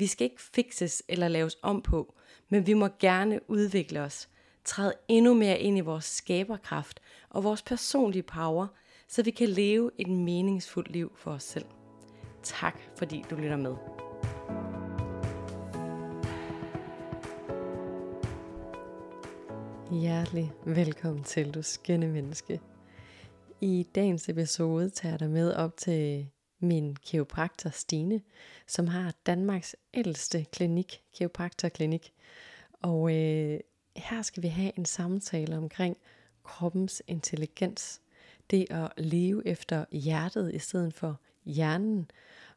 Vi skal ikke fixes eller laves om på, men vi må gerne udvikle os, træde endnu mere ind i vores skaberkraft og vores personlige power, så vi kan leve et meningsfuldt liv for os selv. Tak fordi du lytter med. Hjertelig velkommen til, du skønne menneske. I dagens episode tager jeg dig med op til min kiropraktor Stine, som har Danmarks ældste klinik, kiropraktorklinik. Og øh, her skal vi have en samtale omkring kroppens intelligens. Det at leve efter hjertet i stedet for hjernen.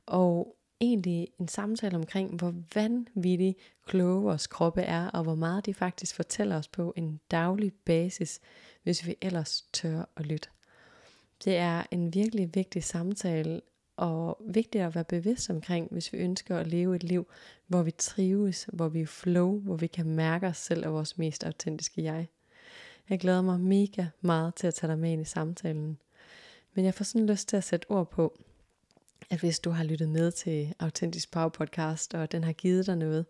Og egentlig en samtale omkring, hvor vanvittig kloge vores kroppe er, og hvor meget de faktisk fortæller os på en daglig basis, hvis vi ellers tør at lytte. Det er en virkelig vigtig samtale, og vigtigt at være bevidst omkring, hvis vi ønsker at leve et liv, hvor vi trives, hvor vi er flow, hvor vi kan mærke os selv og vores mest autentiske jeg. Jeg glæder mig mega meget til at tage dig med ind i samtalen. Men jeg får sådan lyst til at sætte ord på, at hvis du har lyttet med til Autentisk Power Podcast, og den har givet dig noget,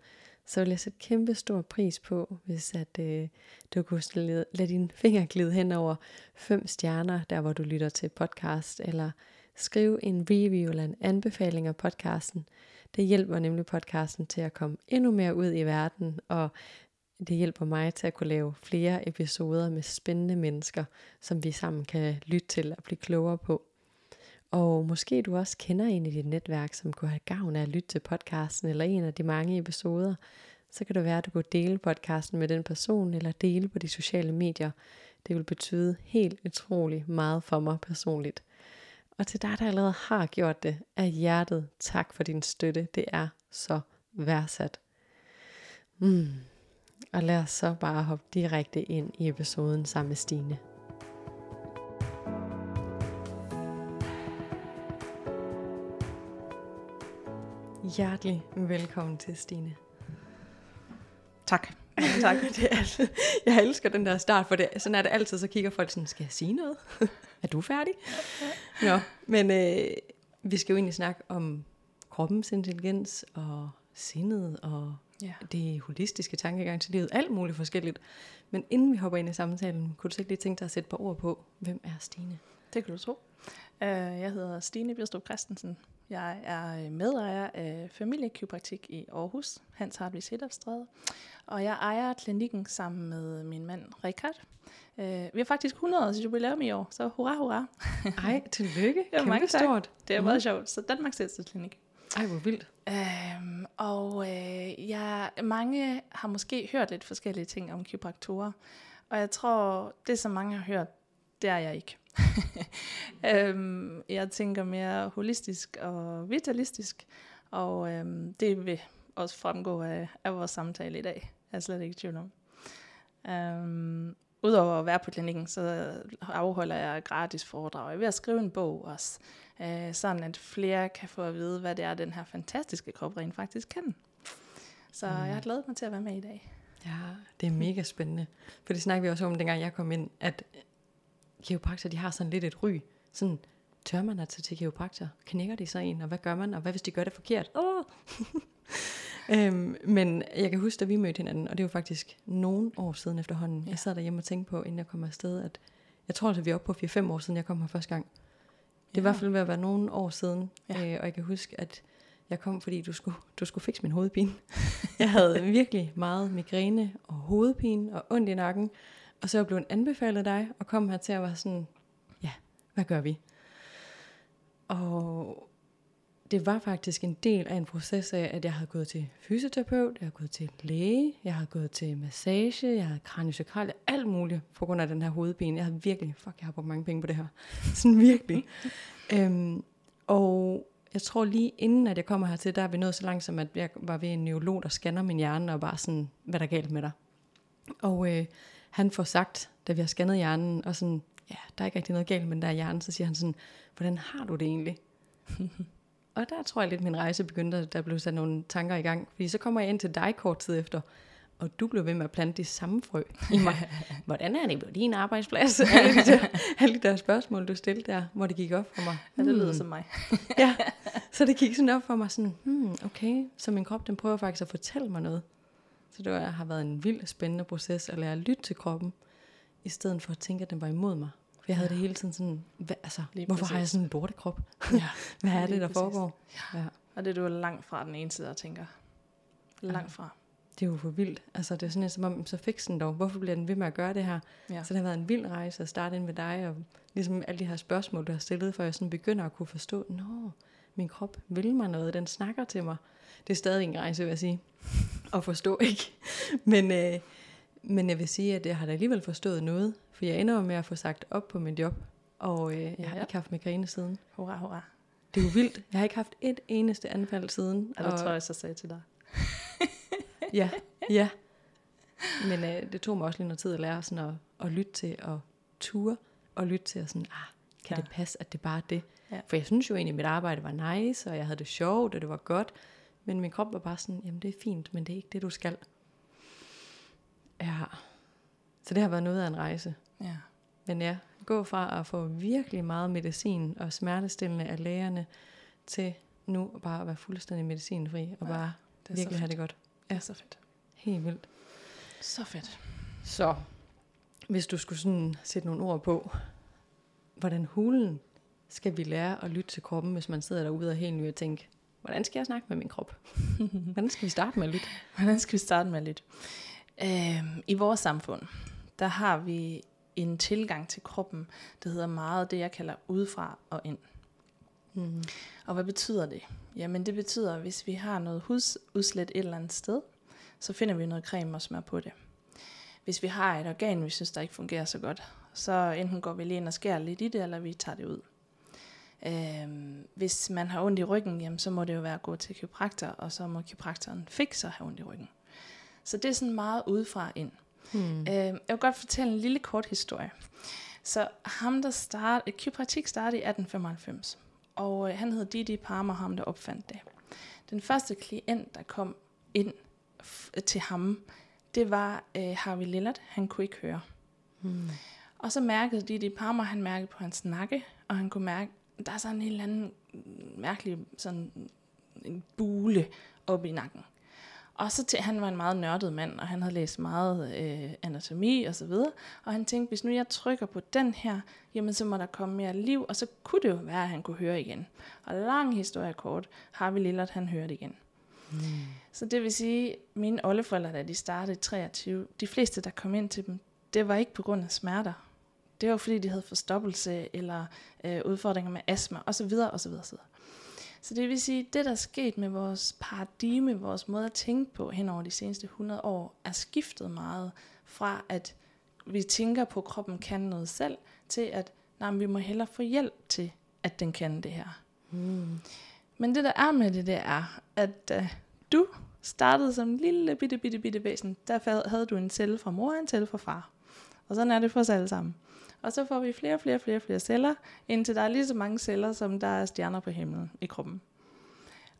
så vil jeg sætte kæmpe stor pris på, hvis at øh, du kunne lade, lade dine fingre glide hen over fem stjerner, der hvor du lytter til podcast, eller skriv en review eller en anbefaling af podcasten. Det hjælper nemlig podcasten til at komme endnu mere ud i verden, og det hjælper mig til at kunne lave flere episoder med spændende mennesker, som vi sammen kan lytte til og blive klogere på. Og måske du også kender en i dit netværk, som kunne have gavn af at lytte til podcasten eller en af de mange episoder. Så kan det være, at du kunne dele podcasten med den person eller dele på de sociale medier. Det vil betyde helt utrolig meget for mig personligt. Og til dig, der allerede har gjort det, af hjertet tak for din støtte. Det er så værdsat. Mm. Og lad os så bare hoppe direkte ind i episoden sammen med Stine. Hjertelig velkommen til Stine. Tak. Ja, tak. Det er, jeg elsker den der start, for det, sådan er det altid, så kigger folk sådan, skal jeg sige noget? er du færdig? Nå, men øh, vi skal jo egentlig snakke om kroppens intelligens og sindet og ja. det holistiske tankegang til livet, alt muligt forskelligt. Men inden vi hopper ind i samtalen, kunne du så ikke lige tænke dig at sætte et par ord på, hvem er Stine? Det kan du tro. Uh, jeg hedder Stine Bjerstrup Christensen. Jeg er medejer af familiekybraktik i Aarhus, Hans Hartvig Hedderstræde, og jeg ejer klinikken sammen med min mand Richard. Uh, vi har faktisk 100 års jubilæum i år, så hurra, hurra. Ej, tillykke. Det er meget stort. Det er meget mm. sjovt. Så Danmarks ældste klinik. Ej, hvor vildt. Øhm, og øh, ja, mange har måske hørt lidt forskellige ting om kybraktorer, og jeg tror, det som mange har hørt, det er jeg ikke. øhm, jeg tænker mere holistisk og vitalistisk, og øhm, det vil også fremgå af, af vores samtale i dag. Jeg er slet ikke i tvivl om. Øhm, Udover at være på klinikken, så afholder jeg gratis foredrag. Jeg er ved at skrive en bog også, øh, sådan at flere kan få at vide, hvad det er, den her fantastiske krop rent faktisk kan. Så mm. jeg har glædet mig til at være med i dag. Ja, det er mega spændende. For det snakker vi også om, dengang jeg kom ind, at kiropraktor, de har sådan lidt et ry. Sådan, tør man at tage til kiropraktor? Knækker de så en? Og hvad gør man? Og hvad hvis de gør det forkert? Oh! øhm, men jeg kan huske, da vi mødte hinanden, og det var faktisk nogle år siden efterhånden. Ja. Jeg sad derhjemme og tænkte på, inden jeg kom afsted, at jeg tror, at vi er oppe på 4-5 år siden, jeg kom her første gang. Det er ja. i hvert fald ved at være nogle år siden. Ja. Øh, og jeg kan huske, at jeg kom, fordi du skulle, du skulle fikse min hovedpine. jeg havde virkelig meget migræne og hovedpine og ondt i nakken. Og så blev en anbefalet dig og kom her til at være sådan, ja, hvad gør vi? Og det var faktisk en del af en proces af, at jeg havde gået til fysioterapeut, jeg havde gået til læge, jeg havde gået til massage, jeg havde kraniosakral, alt muligt på grund af den her hovedben. Jeg havde virkelig, fuck, jeg har brugt mange penge på det her. Sådan virkelig. øhm, og jeg tror lige inden, at jeg kommer hertil, der er vi nået så langt, som at jeg var ved en neurolog, der scanner min hjerne, og bare sådan, hvad der er galt med dig. Og øh, han får sagt, da vi har scannet hjernen, og sådan, ja, der er ikke rigtig noget galt med den der hjerne, så siger han sådan, hvordan har du det egentlig? og der tror jeg lidt, min rejse begyndte, at der blev sat nogle tanker i gang. Fordi så kommer jeg ind til dig kort tid efter, og du blev ved med at plante de samme frø i mig. Hvordan er det på din arbejdsplads? alle, de der, alle de der spørgsmål, du stillede der, hvor det gik op for mig. Ja, det lyder som mig. ja, så det gik sådan op for mig sådan, hmm, okay, så min krop, den prøver faktisk at fortælle mig noget. Så det var, har været en vild spændende proces at lære at lytte til kroppen, i stedet for at tænke, at den var imod mig. For jeg havde ja. det hele tiden sådan, hvad, altså, Lige hvorfor præcis. har jeg sådan en lortekrop? Ja. hvad er Lige det, der præcis. foregår? Ja. Og det er du langt fra den ene side, der tænker. Langt fra. Det er jo for vildt. Altså, det er sådan som om, så fik den dog. Hvorfor bliver den ved med at gøre det her? Ja. Så det har været en vild rejse at starte ind med dig, og ligesom alle de her spørgsmål, du har stillet, for jeg sådan begynder at kunne forstå, nå, min krop vil mig noget, den snakker til mig. Det er stadig en rejse, vil jeg sige, at forstå, ikke? Men, øh, men jeg vil sige, at jeg har da alligevel forstået noget, for jeg ender jo med at få sagt op på mit job, og øh, jeg har Ja. ikke haft migræne siden. Hurra, hurra. Det er jo vildt. Jeg har ikke haft et eneste anfald siden. Og det tror jeg så sagde til dig. Ja, ja. Men øh, det tog mig også lige noget tid at lære sådan at, at lytte til og ture og lytte til og sådan, ah, kan ja. det passe, at det bare er det? Ja. For jeg synes jo egentlig, at mit arbejde var nice, og jeg havde det sjovt, og det var godt. Men min krop var bare sådan, jamen det er fint, men det er ikke det, du skal. Ja. Så det har været noget af en rejse. Ja. Men ja, gå fra at få virkelig meget medicin og smertestillende af lægerne, til nu bare at være fuldstændig medicinfri, og Ja, bare Det virkelig have det godt. Det er så fedt. Helt vildt. Så fedt. Så, hvis du skulle sådan sætte nogle ord på, hvordan hulen skal vi lære at lytte til kroppen, hvis man sidder derude og er helt ny og tænker, hvordan skal jeg snakke med min krop? hvordan skal vi starte med at lytte? Hvordan skal vi starte med lidt? Øhm, I vores samfund, der har vi en tilgang til kroppen, der hedder meget det, jeg kalder udefra og ind. Mm. Og hvad betyder det? Jamen det betyder, at hvis vi har noget husudslæt et eller andet sted, så finder vi noget creme og smør på det. Hvis vi har et organ, vi synes, der ikke fungerer så godt, så enten går vi lige ind og skærer lidt i det, eller vi tager det ud. Øhm, hvis man har ondt i ryggen, jamen, så må det jo være at gå til kiropraktor, og så må kiropraktoren fikse at have ondt i ryggen. Så det er sådan meget udefra ind. Mm. Øh, jeg vil godt fortælle en lille kort historie. Så ham, der startede, kiropraktik startede i 1895, og øh, han hed Didi Palmer, ham der opfandt det. Den første klient, der kom ind til ham, det var øh, Harvey Lillard. Han kunne ikke høre. Mm. Og så mærkede Didi Palmer, han mærkede på hans nakke, og han kunne mærke, der er sådan en eller anden mærkelig sådan en bule oppe i nakken. Og så til, han var en meget nørdet mand, og han havde læst meget øh, anatomi og så videre. Og han tænkte, hvis nu jeg trykker på den her, jamen så må der komme mere liv, og så kunne det jo være, at han kunne høre igen. Og lang historie kort, har vi Lillard, han hørte igen. Mm. Så det vil sige, mine oldeforældre, da de startede i 23, de fleste, der kom ind til dem, det var ikke på grund af smerter. Det var fordi, de havde forstoppelse eller øh, udfordringer med astma osv. osv. osv. Så det vil sige, det der er sket med vores paradigme, vores måde at tænke på hen over de seneste 100 år, er skiftet meget fra, at vi tænker på, at kroppen kan noget selv, til at nej, vi må hellere få hjælp til, at den kan det her. Mm. Men det der er med det, det er, at uh, du startede som en lille bitte, bitte, bitte væsen. Der havde du en celle fra mor og en celle fra far. Og sådan er det for os alle sammen. Og så får vi flere, flere, flere, flere celler, indtil der er lige så mange celler, som der er stjerner på himlen i kroppen.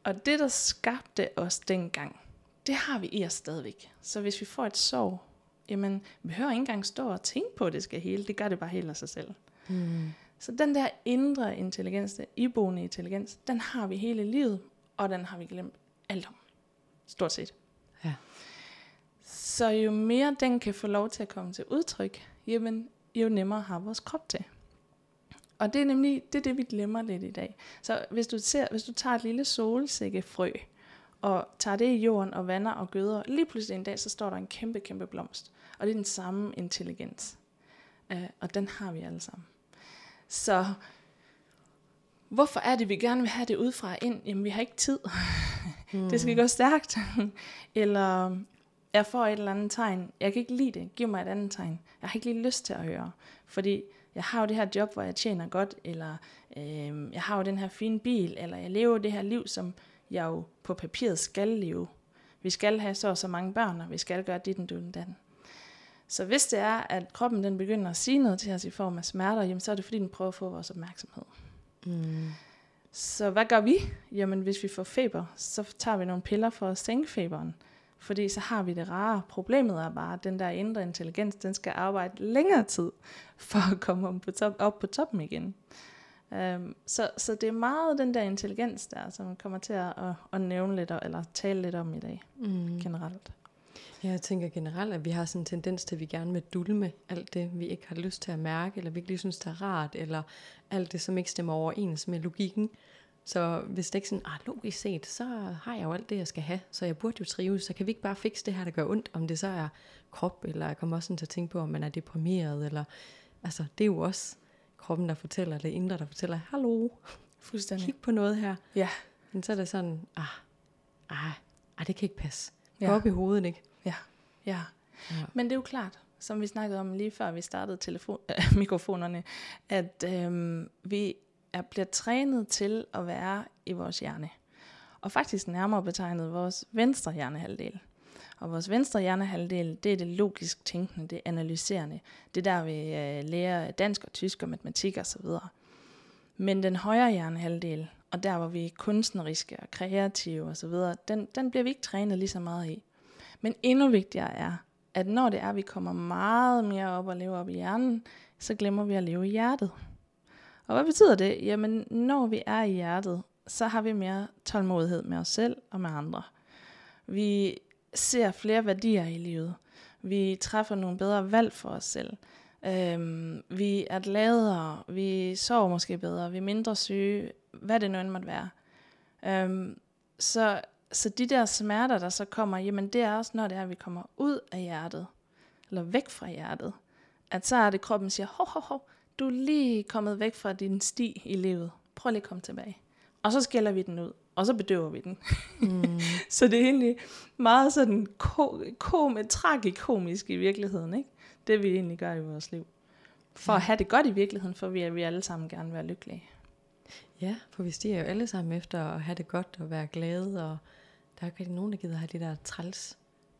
Og det, der skabte os dengang, det har vi i os stadigvæk. Så hvis vi får et sår, jamen, vi behøver ikke engang stå og tænke på, at det skal hele. Det gør det bare helt af sig selv. Mm. Så den der indre intelligens, der iboende intelligens, den har vi hele livet, og den har vi glemt alt om. Stort set. Ja. Så jo mere den kan få lov til at komme til udtryk, jamen, jo nemmere har vores krop til. Og det er nemlig det, er det vi glemmer lidt i dag. Så hvis du, ser, hvis du tager et lille solsikkefrø, og tager det i jorden og vander og gøder, lige pludselig en dag, så står der en kæmpe, kæmpe blomst. Og det er den samme intelligens. Uh, og den har vi alle sammen. Så hvorfor er det, vi gerne vil have det udefra ind? Jamen, vi har ikke tid. Mm. Det skal gå stærkt. eller jeg får et eller andet tegn. Jeg kan ikke lide det. Giv mig et andet tegn. Jeg har ikke lige lyst til at høre. Fordi jeg har jo det her job, hvor jeg tjener godt, eller øh, jeg har jo den her fine bil, eller jeg lever det her liv, som jeg jo på papiret skal leve. Vi skal have så og så mange børn, og vi skal gøre dit og den. Så hvis det er, at kroppen den begynder at sige noget til os i form af smerter, jamen, så er det fordi, den prøver at få vores opmærksomhed. Mm. Så hvad gør vi? Jamen hvis vi får feber, så tager vi nogle piller for at sænke feberen. Fordi så har vi det rare. Problemet er bare, at den der indre intelligens, den skal arbejde længere tid, for at komme op på, top, op på toppen igen. Um, så, så det er meget den der intelligens der, som man kommer til at, at, at nævne lidt, eller tale lidt om i dag, mm. generelt. Ja, jeg tænker generelt, at vi har sådan en tendens til, at vi gerne vil dulme alt det, vi ikke har lyst til at mærke, eller vi ikke lige synes, det er rart, eller alt det, som ikke stemmer overens med logikken. Så hvis det ikke sådan, ah, logisk set, så har jeg jo alt det, jeg skal have, så jeg burde jo trives, så kan vi ikke bare fikse det her, der gør ondt, om det så er krop, eller jeg kommer også sådan til at tænke på, om man er deprimeret, eller, altså, det er jo også kroppen, der fortæller, det indre, der fortæller, hallo, Fuldstændig. kig på noget her. Ja. Men så er det sådan, ah, ah, ah det kan ikke passe. Gå ja. op i hovedet, ikke? Ja. ja. Ja. Men det er jo klart, som vi snakkede om lige før vi startede telefon, øh, mikrofonerne, at øhm, vi er, bliver trænet til at være i vores hjerne. Og faktisk nærmere betegnet vores venstre hjernehalvdel. Og vores venstre hjernehalvdel, det er det logisk tænkende, det analyserende. Det er der, vi øh, lærer dansk og tysk og matematik osv. Men den højre hjernehalvdel, og der hvor vi er kunstneriske og kreative osv., den, den bliver vi ikke trænet lige så meget i. Men endnu vigtigere er, at når det er, at vi kommer meget mere op og lever op i hjernen, så glemmer vi at leve i hjertet. Og hvad betyder det? Jamen, når vi er i hjertet, så har vi mere tålmodighed med os selv og med andre. Vi ser flere værdier i livet. Vi træffer nogle bedre valg for os selv. Øhm, vi er gladere, vi sover måske bedre, vi er mindre syge, hvad det nu end måtte være. Øhm, så, så de der smerter, der så kommer, jamen det er også, når det er, at vi kommer ud af hjertet, eller væk fra hjertet, at så er det, kroppen siger, hov, hov, hov, du er lige kommet væk fra din sti i livet. Prøv lige at komme tilbage. Og så skælder vi den ud, og så bedøver vi den. Mm. så det er egentlig meget sådan ko- kom- tragikomisk i virkeligheden, ikke? Det vi egentlig gør i vores liv. For ja. at have det godt i virkeligheden, for vi er vi alle sammen gerne være lykkelige. Ja, for vi stiger jo alle sammen efter at have det godt og være glade, og der er ikke nogen, der gider have de der træls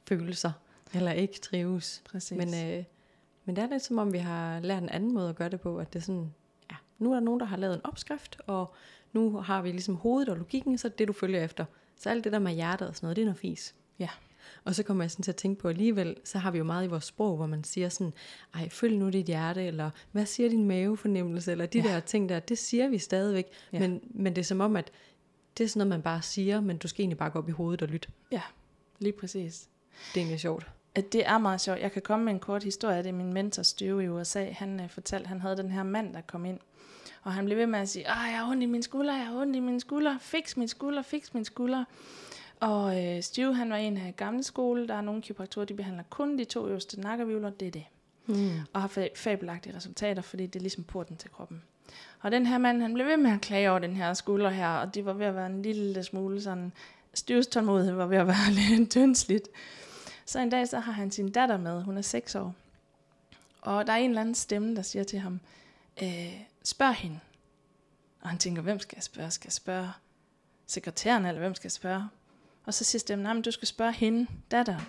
følelser, eller ikke trives. Præcis. Men øh, men det er lidt som om, vi har lært en anden måde at gøre det på, at det er sådan, ja, nu er der nogen, der har lavet en opskrift, og nu har vi ligesom hovedet og logikken, så det du følger efter. Så alt det der med hjertet og sådan noget, det er noget fis. Ja. Og så kommer jeg sådan til at tænke på alligevel, så har vi jo meget i vores sprog, hvor man siger sådan, ej, følg nu dit hjerte, eller hvad siger din mavefornemmelse, eller de ja. der ting der, det siger vi stadigvæk, ja. men, men det er som om, at det er sådan noget, man bare siger, men du skal egentlig bare gå op i hovedet og lytte. Ja, lige præcis. Det er egentlig sjovt at det er meget sjovt. Jeg kan komme med en kort historie. Det er min mentor Støve i USA. Han uh, fortalte, at han havde den her mand, der kom ind. Og han blev ved med at sige, jeg har ondt i min skulder, jeg har ondt i min skulder, fix min skulder, fix min skulder. Og uh, Steve, han var en af gamle skole. Der er nogle kiropraktorer, de behandler kun de to øverste nakkevivler, det er det. Mm. Og har fabelagtige resultater, fordi det er ligesom porten til kroppen. Og den her mand, han blev ved med at klage over den her skulder her, og det var ved at være en lille smule sådan, Steves tålmodighed var ved at være lidt tyndsligt. Så en dag så har han sin datter med, hun er 6 år. Og der er en eller anden stemme, der siger til ham, øh, spørg hende. Og han tænker, hvem skal jeg spørge? Skal jeg spørge sekretæren, eller hvem skal jeg spørge? Og så siger stemmen, nej, men du skal spørge hende, datter.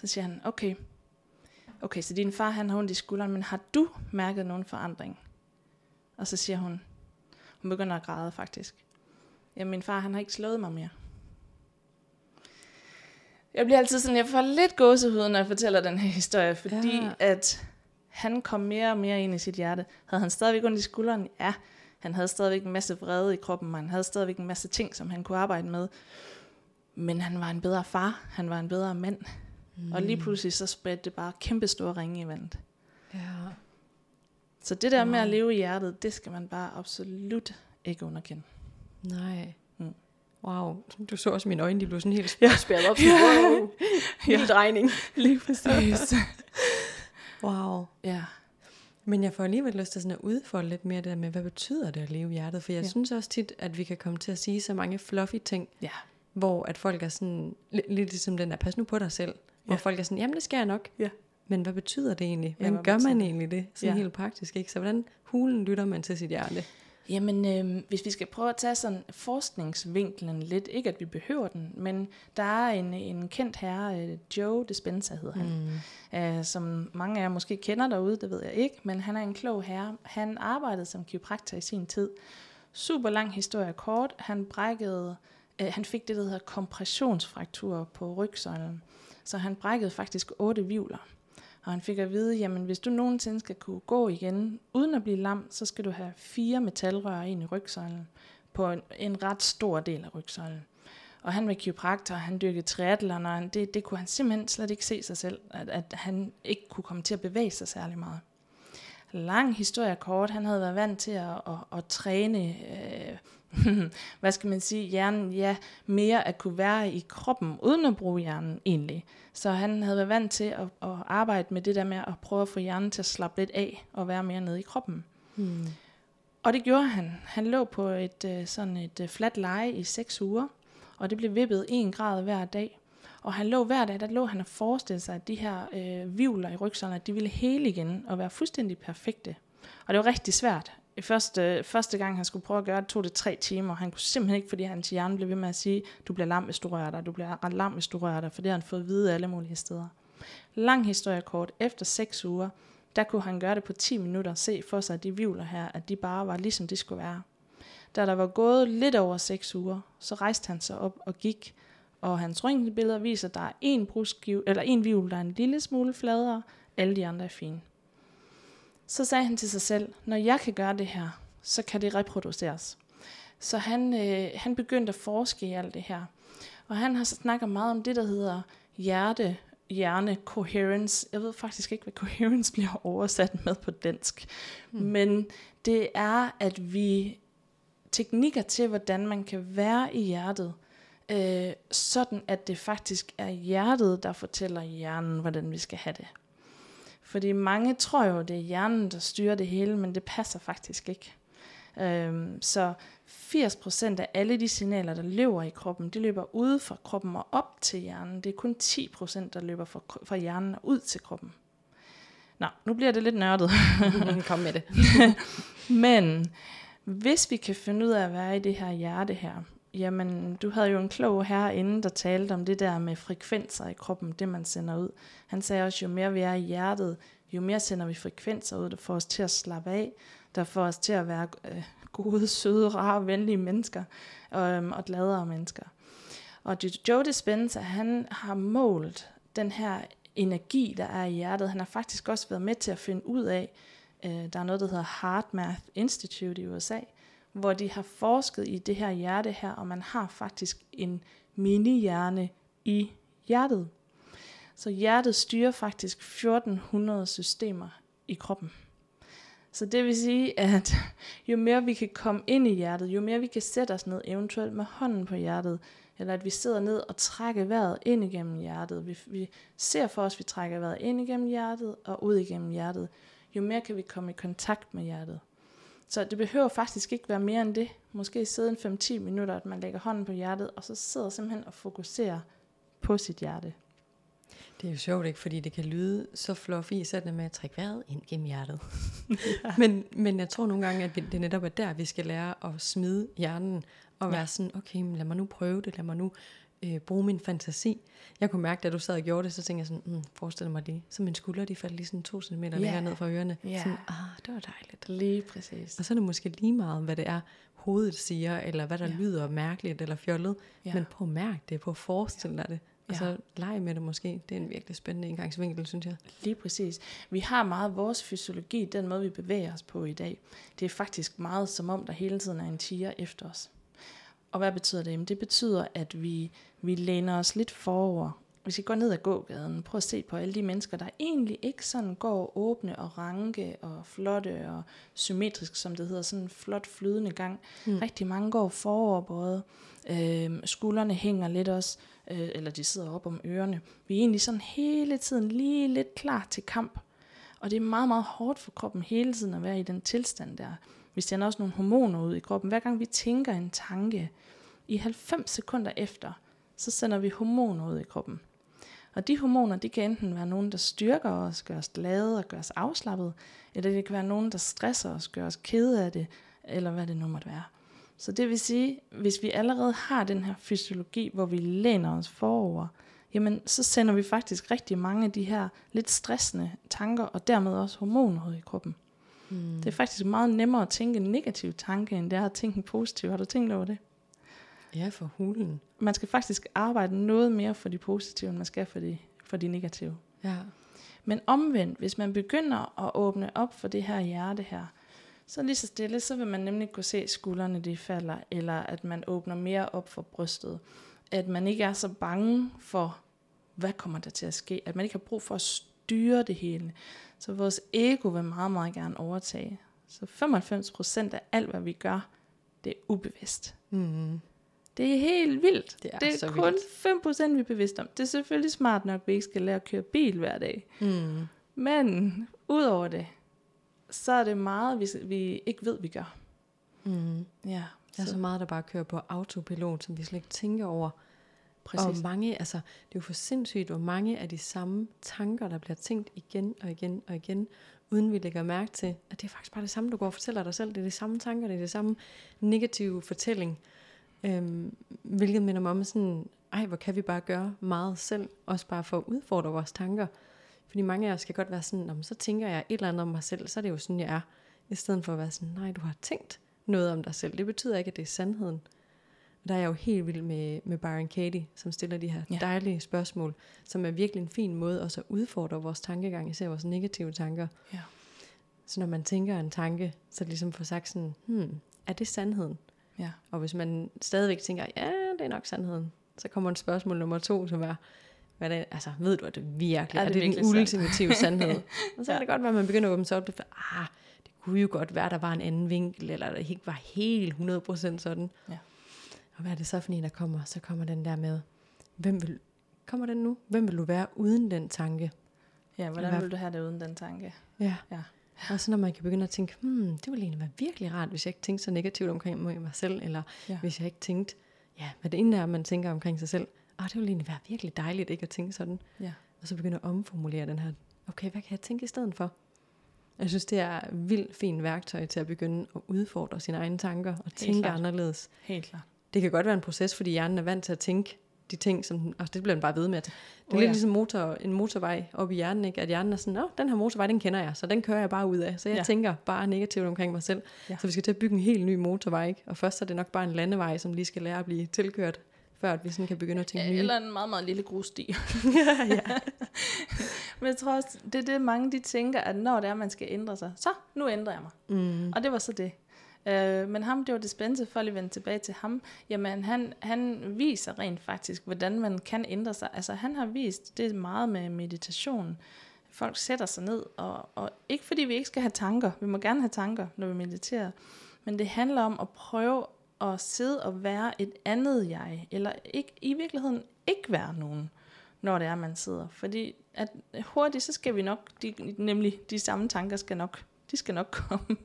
Så siger han, okay. Okay, så din far, han har ondt i skulderen, men har du mærket nogen forandring? Og så siger hun, hun begynder at græde faktisk. Ja, min far, han har ikke slået mig mere. Jeg bliver altid sådan, jeg får lidt gåsehud, når jeg fortæller den her historie, fordi ja. at han kom mere og mere ind i sit hjerte. Havde han stadigvæk ondt i skulderen? Ja. Han havde stadigvæk en masse vrede i kroppen, og han havde stadigvæk en masse ting, som han kunne arbejde med. Men han var en bedre far, han var en bedre mand. Mm. Og lige pludselig så spredte det bare kæmpe store ringe i vandet. Ja. Så det der ja. med at leve i hjertet, det skal man bare absolut ikke underkende. Nej. Wow, du så også mine øjne, de blev sådan helt ja. spærret op. Sådan, wow, ja. Helt drejning. Lige præcis. wow. Ja. Men jeg får alligevel lyst til sådan at udfolde lidt mere det der med, hvad betyder det at leve i hjertet? For jeg ja. synes også tit, at vi kan komme til at sige så mange fluffy ting, ja. hvor at folk er sådan, lidt ligesom den der, pas nu på dig selv. Hvor ja. folk er sådan, jamen det skal jeg nok. Ja. Men hvad betyder det egentlig? Ja, Hvordan hvad gør man egentlig det? Sådan Ja. helt praktisk, ikke? Så hvordan hulen lytter man til sit hjerte? Jamen, øh, hvis vi skal prøve at tage sådan forskningsvinklen lidt, ikke at vi behøver den, men der er en, en kendt herre, øh, Joe Dispenza hedder han, mm. øh, som mange af jer måske kender derude, det ved jeg ikke, men han er en klog herre. Han arbejdede som kiropraktor i sin tid. Super lang historie kort. Han brækkede, øh, han fik det, der hedder kompressionsfraktur på rygsøjlen. Så han brækkede faktisk otte vivler. Og han fik at vide, jamen hvis du nogensinde skal kunne gå igen, uden at blive lam, så skal du have fire metalrør ind i rygsøjlen, på en, en ret stor del af rygsøjlen. Og han var kiropraktor, han dyrkede triathlon, og det, det kunne han simpelthen slet ikke se sig selv, at, at han ikke kunne komme til at bevæge sig særlig meget. Lang historie kort, han havde været vant til at, at, at træne, øh, hvad skal man sige, hjernen, ja, mere at kunne være i kroppen, uden at bruge hjernen egentlig. Så han havde været vant til at, at arbejde med det der med at prøve at få hjernen til at slappe lidt af, og være mere nede i kroppen. Hmm. Og det gjorde han. Han lå på et øh, sådan et øh, fladt leje i seks uger, og det blev vippet en grad hver dag. Og han lå hver dag, der lå han og forestillede sig, at de her øh, vivler i rygsøjlen, at de ville hele igen og være fuldstændig perfekte. Og det var rigtig svært. I første, første gang, han skulle prøve at gøre det, tog det tre timer. Han kunne simpelthen ikke, fordi hans hjerne blev ved med at sige, du bliver lam, hvis du rører dig, du bliver lam, hvis du rører dig, for det har han fået at vide alle mulige steder. Lang historie kort. Efter seks uger, der kunne han gøre det på 10 minutter, se for sig, at de vivler her, at de bare var ligesom de skulle være. Da der var gået lidt over 6 uger, så rejste han sig op og gik, og hans røntgenbilleder viser, at der er en, brusgiv, eller en vivl, der er en lille smule fladere, alle de andre er fine. Så sagde han til sig selv, når jeg kan gøre det her, så kan det reproduceres. Så han, øh, han begyndte at forske i alt det her. Og han har snakket meget om det, der hedder hjerte, hjerne coherence. Jeg ved faktisk ikke, hvad coherence bliver oversat med på dansk. Mm. Men det er, at vi teknikker til, hvordan man kan være i hjertet, øh, sådan at det faktisk er hjertet, der fortæller hjernen, hvordan vi skal have det. Fordi mange tror jo, det er hjernen, der styrer det hele, men det passer faktisk ikke. Øhm, så 80% af alle de signaler, der løber i kroppen, de løber ude fra kroppen og op til hjernen. Det er kun 10%, der løber fra, fra hjernen og ud til kroppen. Nå, nu bliver det lidt nørdet. Kom med det. Men hvis vi kan finde ud af at være i det her hjerte her, jamen du havde jo en klog herre inden, der talte om det der med frekvenser i kroppen, det man sender ud. Han sagde også, jo mere vi er i hjertet, jo mere sender vi frekvenser ud, der får os til at slappe af, der får os til at være øh, gode, søde, rare, venlige mennesker øh, og gladere mennesker. Og Joe Dispenza, han har målt den her energi, der er i hjertet. Han har faktisk også været med til at finde ud af, øh, der er noget, der hedder HeartMath Institute i USA, hvor de har forsket i det her hjerte her, og man har faktisk en mini-hjerne i hjertet. Så hjertet styrer faktisk 1400 systemer i kroppen. Så det vil sige, at jo mere vi kan komme ind i hjertet, jo mere vi kan sætte os ned, eventuelt med hånden på hjertet, eller at vi sidder ned og trækker vejret ind igennem hjertet. Vi, vi ser for os, at vi trækker vejret ind igennem hjertet og ud igennem hjertet. Jo mere kan vi komme i kontakt med hjertet. Så det behøver faktisk ikke være mere end det. Måske sidde en 5-10 minutter, at man lægger hånden på hjertet, og så sidder simpelthen og fokuserer på sit hjerte. Det er jo sjovt, ikke? Fordi det kan lyde så fluffy, sådan med at trække vejret ind gennem hjertet. ja. men, men jeg tror nogle gange, at det netop er der, vi skal lære at smide hjernen, og være ja. sådan, okay, men lad mig nu prøve det, lad mig nu øh, bruge min fantasi. Jeg kunne mærke, da du sad og gjorde det, så tænkte jeg sådan, mm, forestil mig lige, så mine skuldre, de faldt lige sådan to centimeter Ja. længere ned fra ørerne. Ja. Sådan, ah, det var dejligt. Lige præcis. Og så er det måske lige meget, hvad det er, hovedet siger, eller hvad der ja. lyder mærkeligt eller fjollet. Ja. Men prøv at mærke det, prøv at forestille dig det. Og Ja. så lege med det måske. Det er en virkelig spændende indgangsvinkel, synes jeg. Lige præcis. Vi har meget vores fysiologi, den måde vi bevæger os på i dag. Det er faktisk meget som om, der hele tiden er en tiger efter os. Og hvad betyder det? Jamen, det betyder, at vi, vi læner os lidt forover. Hvis vi går ned ad gågaden, prøv at se på alle de mennesker, der egentlig ikke sådan går åbne og ranke og flotte og symmetrisk, som det hedder, sådan en flot flydende gang. Mm. Rigtig mange går foroverbøjet. Øh, skuldrene hænger lidt også, øh, eller de sidder op om ørerne. Vi er egentlig sådan hele tiden lige lidt klar til kamp. Og det er meget, meget hårdt for kroppen hele tiden at være i den tilstand der. Vi sender også nogle hormoner ud i kroppen. Hver gang vi tænker en tanke, i 90 sekunder efter, så sender vi hormoner ud i kroppen. Og de hormoner, de kan enten være nogen, der styrker os, gør os glade og gør os afslappet, eller det kan være nogen, der stresser os, gør os kede af det, eller hvad det nu måtte være. Så det vil sige, hvis vi allerede har den her fysiologi, hvor vi læner os forover, jamen så sender vi faktisk rigtig mange af de her lidt stressende tanker, og dermed også hormoner ud i kroppen. Mm. Det er faktisk meget nemmere at tænke en negativ tanke, end det er at tænke en positiv. Har du tænkt over det? Ja, for hulen. Man skal faktisk arbejde noget mere for de positive, end man skal for de, for de negative. Ja. Men omvendt, hvis man begynder at åbne op for det her hjerte her, så lige så stille, så vil man nemlig kunne se, skuldrene de falder, eller at man åbner mere op for brystet. At man ikke er så bange for, hvad kommer der til at ske. At man ikke har brug for at styre det hele. Så vores ego vil meget, meget gerne overtage. Så 95% af alt, hvad vi gør, det er ubevidst. Mm. Det er helt vildt. Det er det er så kun 5% vi er bevidste om. Det er selvfølgelig smart nok, at vi ikke skal lære at køre bil hver dag. Mm. Men udover det, så er det meget, vi, vi ikke ved, vi gør. Mm. Ja, Der er så meget, der bare kører på autopilot, som vi slet ikke tænker over. Præcis. Og mange, altså, det er jo for sindssygt, hvor mange af de samme tanker, der bliver tænkt igen og igen og igen, uden vi lægger mærke til, at det er faktisk bare det samme, du går og fortæller dig selv. Det er de samme tanker, det er det samme negative fortælling. Øhm, hvilket minder mig om sådan, ej, hvor kan vi bare gøre meget selv, også bare for at udfordre vores tanker. Fordi mange af os skal godt være sådan, "Nå, så tænker jeg et eller andet om mig selv, så er det jo sådan, jeg er. I stedet for at være sådan, nej, du har tænkt noget om dig selv. Det betyder ikke, at det er sandheden. Og der er jeg jo helt vild med, med Byron Katie, som stiller de her Ja. ja. dejlige spørgsmål, som er virkelig en fin måde også at udfordre vores tankegang, især vores negative tanker. Ja. Så når man tænker en tanke, så er det ligesom for sagt sådan, hmm, er det sandheden? Ja. Og hvis man stadigvæk tænker, ja, det er nok sandheden, så kommer en spørgsmål nummer to, som er, hvad er det, altså, ved du, at det virkelig Er er, det det, det den ultimative sandhed? Og så Ja. kan det godt være, at man begynder at åbne sig op, for, ah, det kunne jo godt være, at der var en anden vinkel, eller der ikke var helt 100% sådan. Ja. Og hvad er det så for en, der kommer? Så kommer den der med, hvem vil, kommer den nu? Hvem vil du være uden den tanke? Ja, hvordan Hvad- vil du have det uden den tanke? Ja. Ja. Og så når man kan begynde at tænke, hmm, det ville egentlig være virkelig rart, hvis jeg ikke tænkte så negativt omkring mig selv, eller Ja. hvis jeg ikke tænkte, ja, hvad det ene er, man tænker omkring sig selv. Ah, det ville egentlig være virkelig dejligt ikke at tænke sådan. Ja. Og så begynde at omformulere den her, okay, hvad kan jeg tænke i stedet for? Jeg synes, det er et vildt fint værktøj til at begynde at udfordre sine egne tanker og tænke klart. anderledes. Helt klart. Det kan godt være en proces, fordi hjernen er vant til at tænke de ting, som, den- og det bliver den bare ved med. At, det er Oh, lidt ja. ligesom motor, en motorvej op i hjernen, ikke? at hjernen er sådan, Nå, den her motorvej, den kender jeg, så den kører jeg bare ud af. Så jeg Ja. tænker bare negativt omkring mig selv. Ja. Så vi skal til at bygge en helt ny motorvej, ikke? og først er det nok bare en landevej, som lige skal lære at blive tilkørt, før at vi sådan kan begynde at tænke nye. Eller en meget, meget lille grussti. ja, ja. Men jeg tror også, det er det, mange de tænker, at når det er, man skal ændre sig, så nu ændrer jeg mig. Mm. Og det var så det. Øh, men ham, det var Dispense, for at vende tilbage til ham, jamen han, han viser rent faktisk, hvordan man kan ændre sig. Altså han har vist det meget med meditation. Folk sætter sig ned, og, og ikke fordi vi ikke skal have tanker, vi må gerne have tanker, når vi mediterer, men det handler om at prøve at sidde og være et andet jeg, eller ikke, i virkeligheden ikke være nogen, når det er, man sidder. Fordi at hurtigt, så skal vi nok, de, nemlig de samme tanker skal nok, de skal nok komme.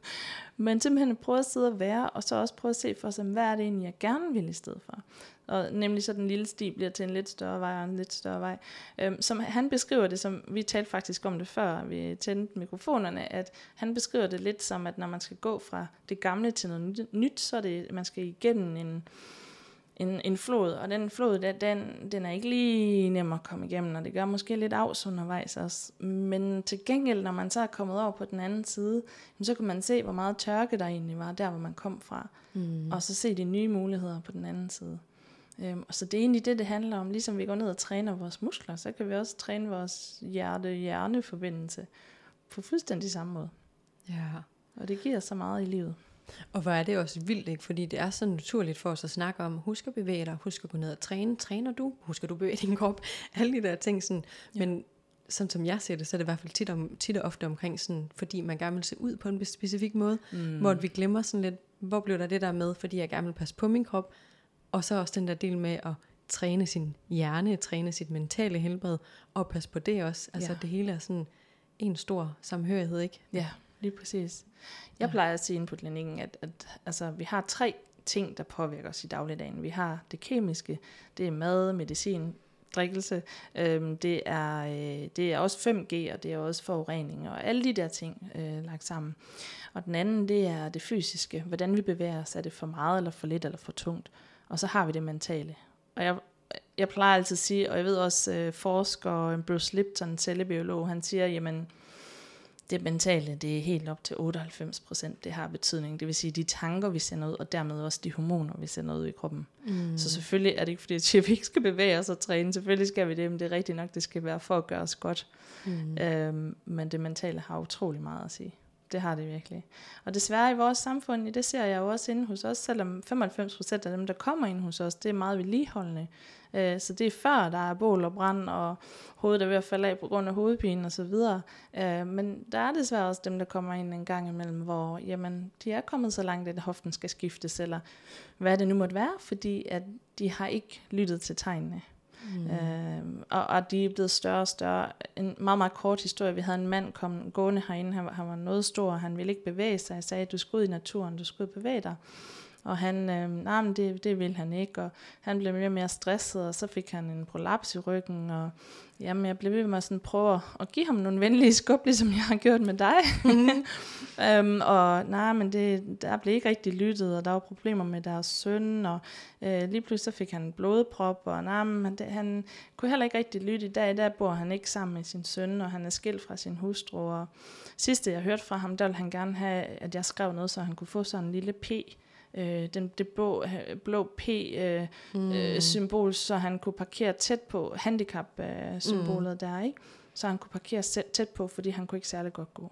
Men simpelthen prøve at sidde og være, og så også prøve at se for sig, hvad er det egentlig, jeg gerne vil i stedet for. Og nemlig så den lille sti bliver til en lidt større vej og en lidt større vej. Øhm, som han beskriver det, som vi talte faktisk om det før, vi tændte mikrofonerne, at han beskriver det lidt som, at når man skal gå fra det gamle til noget nyt- nyt, så er det, man skal igennem en, en, en flod, og den flod, den, den, den er ikke lige nem at komme igennem, og det gør måske lidt afs undervejs også. Men til gengæld, når man så er kommet over på den anden side, så kan man se, hvor meget tørke der egentlig var, der hvor man kom fra, Mm. og så se de nye muligheder på den anden side. Øhm, og så det er egentlig det, det handler om. Ligesom vi går ned og træner vores muskler, så kan vi også træne vores hjerte-hjerne-forbindelse på fuldstændig samme måde. ja. Og det giver så meget i livet. Og hvor er det også vildt, ikke? fordi det er så naturligt for os at snakke om, husk at bevæge dig, husk at gå ned og træne, træner du, husk at du bevæger din krop, alle de der ting. Sådan. Ja. Men sådan som jeg ser det, så er det i hvert fald tit, om, tit og ofte omkring, sådan, fordi man gerne vil se ud på en specifik måde, mm. hvor vi glemmer sådan lidt, hvor blev der det der med, fordi jeg gerne vil passe på min krop, og så også den der del med at træne sin hjerne, træne sit mentale helbred, og passe på det også. Altså Ja. det hele er sådan en stor samhørighed, ikke? Ja, lige præcis. Jeg Ja. plejer at sige inde på klinikken, at, at altså, vi har tre ting, der påvirker os i dagligdagen. Vi har det kemiske, det er mad, medicin, drikkelse. Øhm, det, er, øh, det er også 5G, og det er også forurening, og alle de der ting øh, lagt sammen. Og den anden, det er det fysiske. Hvordan vi bevæger os. Er det for meget, eller for lidt, eller for tungt? Og så har vi det mentale. Og jeg, jeg plejer altid at sige, og jeg ved også, øh, forsker Bruce Lipton, cellebiolog, han siger, jamen, det mentale, det er helt op til 98 procent, det har betydning. Det vil sige, de tanker, vi sender ud, og dermed også de hormoner, vi sender ud i kroppen. Mm. Så selvfølgelig er det ikke, fordi at vi ikke skal bevæge os og træne. Selvfølgelig skal vi det, men det er rigtigt nok, det skal være for at gøre os godt. Mm. Øhm, men det mentale har utrolig meget at sige. Det har det virkelig. Og desværre i vores samfund, det ser jeg jo også inde hos os, selvom 95% af dem, der kommer ind hos os, det er meget vedligeholdende. Øh, så det er før, der er bål og brand, og hovedet er ved at falde af på grund af hovedpine og så videre. Øh, men der er desværre også dem, der kommer ind en gang imellem, hvor jamen, de er kommet så langt, at hoften skal skiftes, eller hvad det nu måtte være, fordi at de har ikke lyttet til tegnene. Mm. Øh, og, og de er blevet større og større. En meget, meget kort historie. Vi havde en mand kom gående herinde. Han, han var noget stor, han ville ikke bevæge sig. Jeg sagde, du skulle ud i naturen, du skulle bevæge dig. Og han, øh, nej, men det, det ville han ikke, og han blev mere og mere stresset, og så fik han en prolaps i ryggen, og jamen, jeg blev ved med at sådan prøve at give ham nogle venlige skub, ligesom jeg har gjort med dig. Mm. øhm, og nej, men det, der blev ikke rigtig lyttet, og der var problemer med deres søn, og øh, lige pludselig så fik han en blodprop, og nej, men det, han kunne heller ikke rigtig lytte. I dag, der bor han ikke sammen med sin søn, og han er skilt fra sin hustru, og sidste jeg hørte fra ham, der ville han gerne have, at jeg skrev noget, så han kunne få sådan en lille P, øh, den, det blå, blå P-symbol, øh, mm. så han kunne parkere tæt på handicap-symbolet mm. der, ikke? Så han kunne parkere tæt på, fordi han kunne ikke særlig godt gå.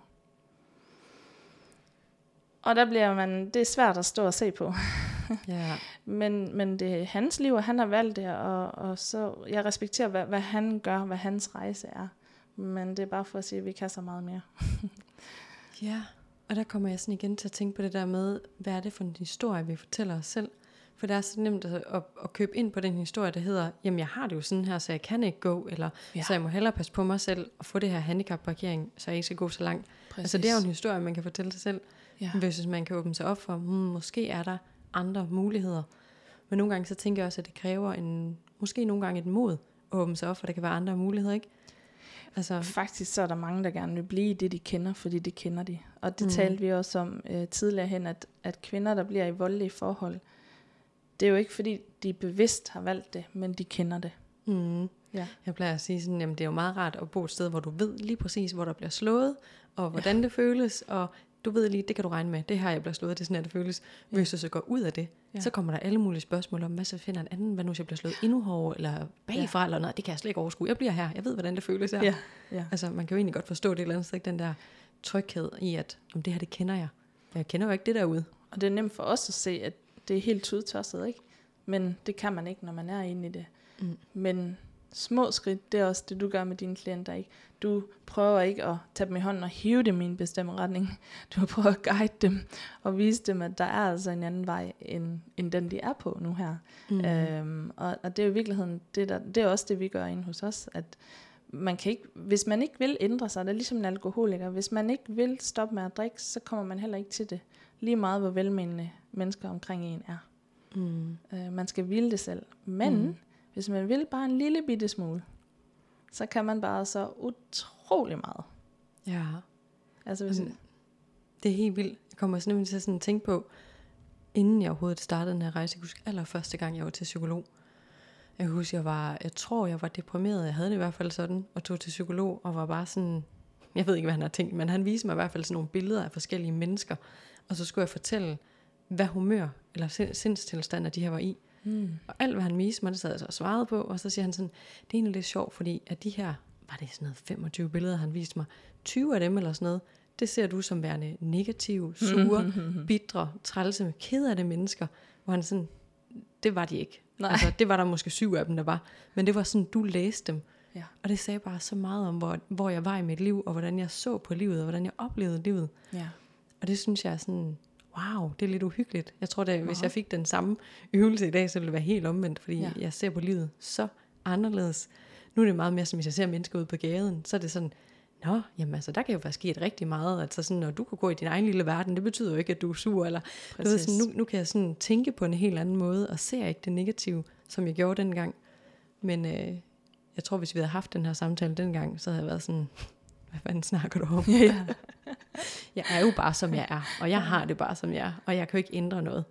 Og der bliver man, det er svært at stå og se på. ja. men, men det er hans liv, og han har valgt det, og, og så jeg respekterer, hvad, hvad han gør, hvad hans rejse er. Men det er bare for at sige, at vi kan så meget mere. ja. Og der kommer jeg sådan igen til at tænke på det der med, hvad er det for en historie, vi fortæller os selv? For det er så nemt at, at, at købe ind på den historie, der hedder, jamen jeg har det jo sådan her, så jeg kan ikke gå, eller ja. så jeg må hellere passe på mig selv og få det her handicapparkering, så jeg ikke skal gå så langt. Præcis. Altså det er jo en historie, man kan fortælle sig selv, ja. hvis man kan åbne sig op for, hmm, måske er der andre muligheder. Men nogle gange så tænker jeg også, at det kræver en, måske nogle gange et mod at åbne sig op, for der kan være andre muligheder, ikke? Altså, Faktisk så er der mange, der gerne vil blive det, de kender, fordi det kender de. Og det mm. talte vi også om øh, tidligere hen, at, at kvinder, der bliver i voldelige forhold, det er jo ikke fordi, de bevidst har valgt det, men de kender det. Mm. Ja. Jeg plejer at sige sådan, jamen det er jo meget rart at bo et sted, hvor du ved lige præcis, hvor der bliver slået, og hvordan ja. det føles, og du ved lige, det kan du regne med, det her jeg bliver slået, det er sådan, at det føles. Ja. Hvis du så går ud af det, ja. så kommer der alle mulige spørgsmål om, hvad så finder en anden, hvad nu hvis jeg bliver slået endnu hårdere, eller bagfra, ja. eller noget, det kan jeg slet ikke overskue. Jeg bliver her, jeg ved, hvordan det føles her. Ja. Ja. Altså, man kan jo egentlig godt forstå det eller andet sted, den der tryghed i, at om det her, det kender jeg. Jeg kender jo ikke det derude. Og det er nemt for os at se, at det er helt tudtosset, ikke? Men det kan man ikke, når man er inde i det. Mm. Men små skridt, det er også det, du gør med dine klienter. Ikke? Du prøver ikke at tage dem i hånden og hive dem i en bestemt retning. Du prøver at guide dem og vise dem, at der er altså en anden vej, end, end den de er på nu her. Mm. Øhm, og, og det er jo i virkeligheden, det, der, det er også det, vi gør inde hos os, at man kan ikke, hvis man ikke vil ændre sig, det er ligesom en alkoholiker, hvis man ikke vil stoppe med at drikke, så kommer man heller ikke til det. Lige meget, hvor velmenende mennesker omkring en er. Mm. Øh, man skal ville det selv. Men mm hvis man vil bare en lille bitte smule, så kan man bare så utrolig meget. Ja. Altså hvis... Mm. Det er helt vildt. Jeg kommer sådan til at sådan tænke på, inden jeg overhovedet startede den her rejse, jeg husker allerførste gang, jeg var til psykolog. Jeg husker, jeg var, jeg tror, jeg var deprimeret. Jeg havde det i hvert fald sådan, og tog til psykolog, og var bare sådan, jeg ved ikke, hvad han har tænkt, men han viste mig i hvert fald sådan nogle billeder af forskellige mennesker, og så skulle jeg fortælle, hvad humør eller sindstilstander de her var i. Mm. Og alt, hvad han viste mig, det sad jeg så og svarede på, og så siger han sådan, det er egentlig lidt sjovt, fordi at de her, var det sådan noget 25 billeder, han viste mig, 20 af dem eller sådan noget, det ser du som værende negative, sure, bitre, trælse, ked af det mennesker, hvor han sådan, det var de ikke. Nej. Altså, det var der måske syv af dem, der var. Men det var sådan, du læste dem. Ja. Og det sagde bare så meget om, hvor, hvor jeg var i mit liv, og hvordan jeg så på livet, og hvordan jeg oplevede livet. Ja. Og det synes jeg er sådan, wow, det er lidt uhyggeligt. Jeg tror, at hvis jeg fik den samme øvelse i dag, så ville det være helt omvendt, fordi ja. jeg ser på livet så anderledes. Nu er det meget mere, som hvis jeg ser mennesker ude på gaden, så er det sådan, Nå, jamen altså, der kan jo være sket rigtig meget. Altså sådan, når du kan gå i din egen lille verden, det betyder jo ikke, at du er sur. Eller, du ved, sådan, nu, nu kan jeg sådan tænke på en helt anden måde, og ser ikke det negative, som jeg gjorde dengang. Men, øh, jeg tror, hvis vi havde haft den her samtale dengang, så havde jeg været sådan, hvad fanden snakker du om? Ja. jeg er jo bare, som jeg er, og jeg har det bare, som jeg er, og jeg kan jo ikke ændre noget.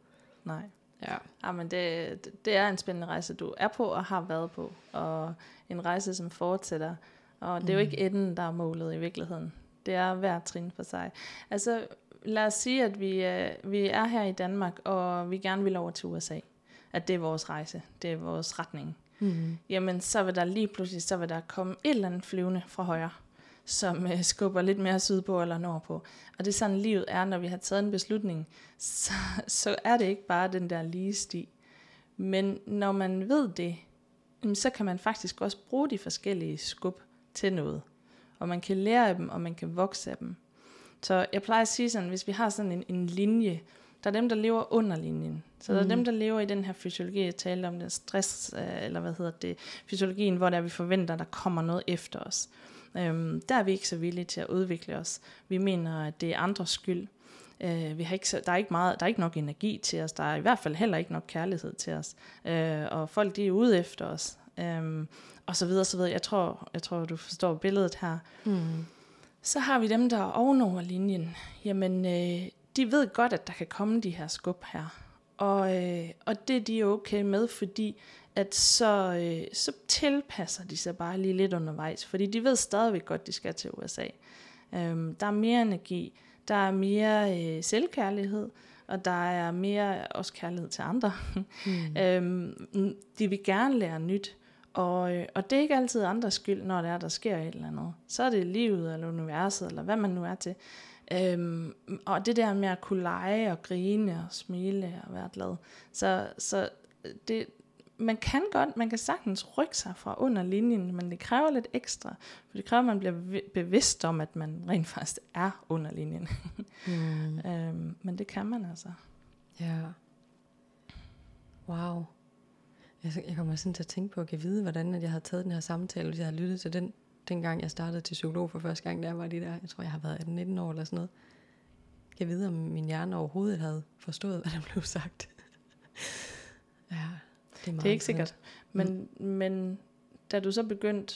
Nej. Ja. Ja, men det, det er en spændende rejse, du er på og har været på, og en rejse, som fortsætter. Og det er jo ikke enden, der er målet i virkeligheden. Det er hver trin for sig. Altså, lad os sige, at vi, øh, vi er her i Danmark, og vi gerne vil over til USA. At det er vores rejse, det er vores retning. Mm. Jamen, så vil der lige pludselig, så vil der komme et eller andet flyvende fra højre, som øh, skubber lidt mere sydpå eller nordpå. Og det er sådan, livet er, når vi har taget en beslutning, så, så er det ikke bare den der lige sti. Men når man ved det, så kan man faktisk også bruge de forskellige skub til noget. Og man kan lære af dem, og man kan vokse af dem. Så jeg plejer at sige sådan, hvis vi har sådan en, en linje, der er dem, der lever under linjen. Så der er dem, der lever i den her fysiologi, jeg talte om, den stress, øh, eller hvad hedder det, fysiologien, hvor der vi forventer, der kommer noget efter os. Øhm, der er vi ikke så villige til at udvikle os. Vi mener, at det er andres skyld. Øh, vi har ikke, så- der, er ikke meget, der er ikke nok energi til os. Der er i hvert fald heller ikke nok kærlighed til os. Øh, og folk de er ude efter os. Øhm, og så videre, så videre. Jeg tror, jeg tror, du forstår billedet her. Mm. Så har vi dem, der er ovenover linjen. Jamen, øh, de ved godt, at der kan komme de her skub her. Og, øh, og det er de okay med, fordi at så, øh, så tilpasser de sig bare lige lidt undervejs. Fordi de ved stadigvæk godt, de skal til USA. Øhm, der er mere energi, der er mere øh, selvkærlighed, og der er mere også kærlighed til andre. Mm. øhm, de vil gerne lære nyt, og, øh, og det er ikke altid andres skyld, når det er, der sker et eller andet. Så er det livet, eller universet, eller hvad man nu er til. Øhm, og det der med at kunne lege og grine og smile og være glad. Så, så det, man kan godt, man kan sagtens rykke sig fra under linjen, men det kræver lidt ekstra. For det kræver, at man bliver vi- bevidst om, at man rent faktisk er under linjen. Mm. øhm, men det kan man altså. Ja. Wow. Jeg, jeg kommer sådan til at tænke på at kan vide, hvordan at jeg havde taget den her samtale, hvis jeg havde lyttet til den, dengang jeg startede til psykolog for første gang, jeg var de der, jeg tror jeg har været 18-19 år eller sådan noget. Jeg vide, om min hjerne overhovedet havde forstået, hvad der blev sagt. ja, det er, meget Det er ikke sikkert. Men, mm. men da du så begyndte,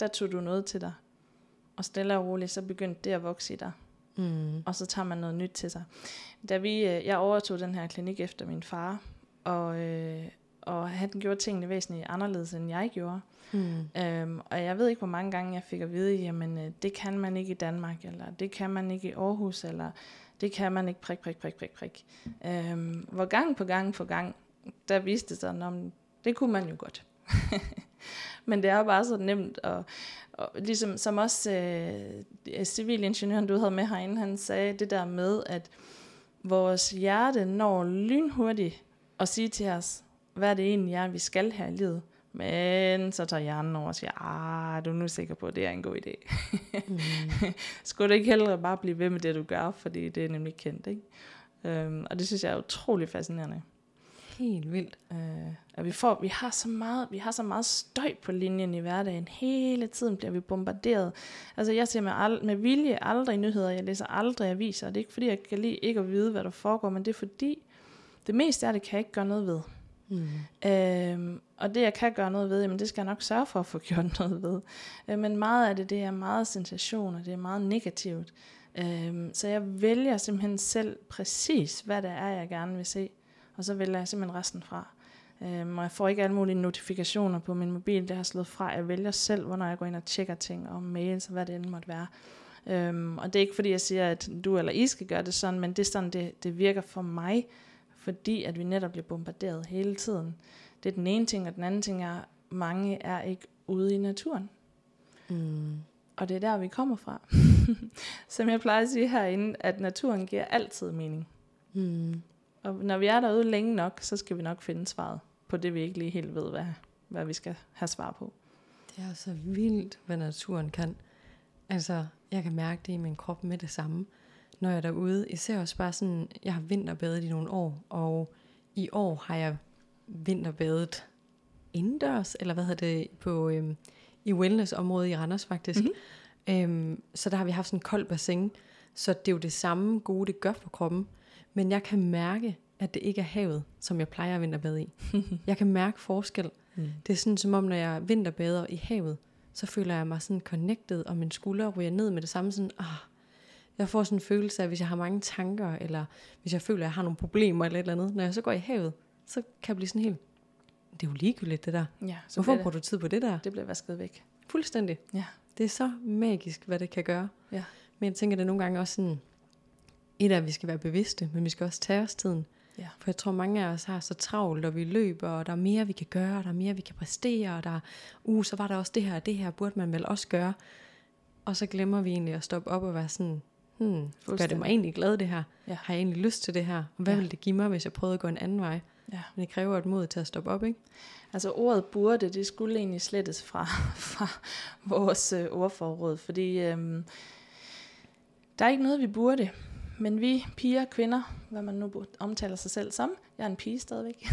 der tog du noget til dig. Og stille og roligt, så begyndte det at vokse i dig. Mm. Og så tager man noget nyt til sig. Da vi, øh, jeg overtog den her klinik efter min far, og, øh, og han gjorde tingene væsentligt anderledes, end jeg gjorde. Mm. Øhm, og jeg ved ikke, hvor mange gange jeg fik at vide, jamen øh, det kan man ikke i Danmark, eller det kan man ikke i Aarhus, eller det kan man ikke prik, prik, prik, prik, prik. Øhm, hvor gang på gang på gang, der viste det sig, om det kunne man jo godt. Men det er bare så nemt, og, og ligesom som også øh, civilingeniøren, du havde med herinde, han sagde det der med, at vores hjerte når lynhurtigt at sige til os, hvad det egentlig er, vi skal her i livet. Men så tager hjernen over og siger, ah, er du nu sikker på, at det er en god idé? Mm. Skulle du ikke hellere bare blive ved med det, du gør, fordi det er nemlig kendt, ikke? Øhm, og det synes jeg er utrolig fascinerende. Helt vildt. Øh, at vi, får, vi, har så meget, vi har så meget støj på linjen i hverdagen. Hele tiden bliver vi bombarderet. Altså jeg ser med, al, med vilje aldrig nyheder. Jeg læser aldrig aviser. Det er ikke fordi, jeg kan lide ikke at vide, hvad der foregår, men det er fordi, det meste af det kan jeg ikke gøre noget ved. Mm. Øhm, og det jeg kan gøre noget ved, jamen det skal jeg nok sørge for at få gjort noget ved. Øh, men meget af det, det er meget sensation, og det er meget negativt. Øhm, så jeg vælger simpelthen selv præcis, hvad det er, jeg gerne vil se. Og så vælger jeg simpelthen resten fra. Øhm, og jeg får ikke alle mulige notifikationer på min mobil, det har slået fra. Jeg vælger selv, hvornår jeg går ind og tjekker ting og mails og hvad det end måtte være. Øhm, og det er ikke fordi, jeg siger, at du eller I skal gøre det sådan, men det er sådan, det, det virker for mig, fordi at vi netop bliver bombarderet hele tiden. Det er den ene ting, og den anden ting er, at mange er ikke ude i naturen. Mm. Og det er der, vi kommer fra. Som jeg plejer at sige herinde, at naturen giver altid mening. Mm. Og når vi er derude længe nok, så skal vi nok finde svaret på det, vi ikke lige helt ved, hvad, hvad vi skal have svar på. Det er så vildt, hvad naturen kan. Altså, jeg kan mærke det i min krop med det samme, når jeg er derude. Især også bare sådan, jeg har vinterbadet i nogle år, og i år har jeg vinterbadet indendørs, eller hvad hedder det, på, øhm, i wellnessområdet i Randers faktisk. Mm-hmm. Øhm, så der har vi haft sådan en kold bassin, så det er jo det samme gode, det gør for kroppen. Men jeg kan mærke, at det ikke er havet, som jeg plejer at vinterbade i. jeg kan mærke forskel. Mm. Det er sådan som om, når jeg vinterbader i havet, så føler jeg mig sådan connected, og min skulder ryger ned med det samme sådan, ah, jeg får sådan en følelse af, hvis jeg har mange tanker, eller hvis jeg føler, at jeg har nogle problemer eller et eller andet, når jeg så går i havet, så kan jeg blive sådan helt, det er jo ligegyldigt det der. Ja, så Hvorfor bruger du tid på det der? det, bliver vasket væk. Fuldstændig. Ja. Det er så magisk, hvad det kan gøre. Ja. Men jeg tænker, det nogle gange også sådan, et af, at vi skal være bevidste, men vi skal også tage os tiden. Ja. For jeg tror, mange af os har så travlt, og vi løber, og der er mere, vi kan gøre, og der er mere, vi kan præstere, og der er, uh, så var der også det her, og det her burde man vel også gøre. Og så glemmer vi egentlig at stoppe op og være sådan, hmm, gør det mig egentlig glad det her? Ja. Har jeg egentlig lyst til det her? Og hvad Ja. ville det give mig, hvis jeg prøvede at gå en anden vej? Ja. Men det kræver et mod til at stoppe op, ikke? Altså ordet burde, det skulle egentlig slettes fra, fra vores øh, ordforråd, fordi øhm, der er ikke noget, vi burde. Men vi piger, kvinder, hvad man nu omtaler sig selv som, jeg er en pige stadigvæk,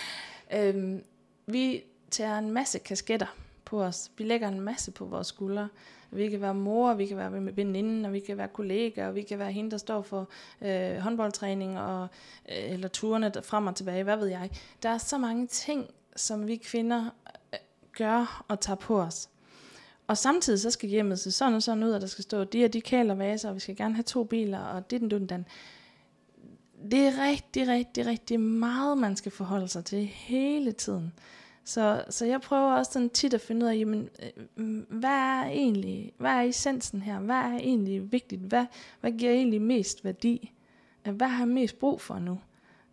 øhm, vi tager en masse kasketter på os. Vi lægger en masse på vores skuldre. Vi kan være mor, vi kan være veninde, og vi kan være kollegaer, og vi kan være hende, der står for øh, håndboldtræning, og, øh, eller turene frem og tilbage, hvad ved jeg. Der er så mange ting, som vi kvinder øh, gør og tager på os. Og samtidig så skal hjemmet se sådan og sådan ud, og der skal stå de og de kæler vaser, og vi skal gerne have to biler, og det den den den. Det er rigtig, rigtig, rigtig meget, man skal forholde sig til hele tiden. Så, så jeg prøver også sådan tit at finde ud af, jamen, øh, hvad er egentlig, hvad er essensen her? Hvad er egentlig vigtigt? Hvad, hvad giver egentlig mest værdi? Øh, hvad har jeg mest brug for nu?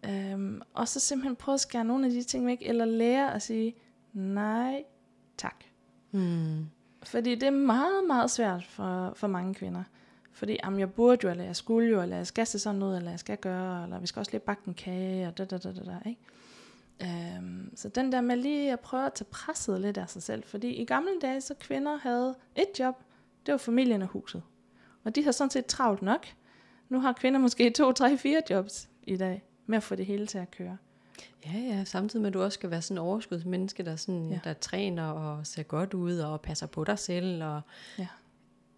Øhm, og så simpelthen prøve at skære nogle af de ting væk, eller lære at sige, nej, tak. Hmm. Fordi det er meget, meget svært for, for mange kvinder. Fordi jamen, jeg burde jo, eller jeg skulle jo, eller jeg skal se sådan noget, eller jeg skal gøre, eller vi skal også lige bakke en kage, og da, da, da, da, da ikke? Øhm, så den der med lige at prøve at tage presset lidt af sig selv. Fordi i gamle dage, så kvinder havde et job, det var familien og huset. Og de har sådan set travlt nok. Nu har kvinder måske to, tre, fire jobs i dag, med at få det hele til at køre. Ja, ja, samtidig med, at du også skal være sådan en overskudsmenneske, der, sådan, Ja. der træner og ser godt ud og passer på dig selv. Og, Ja.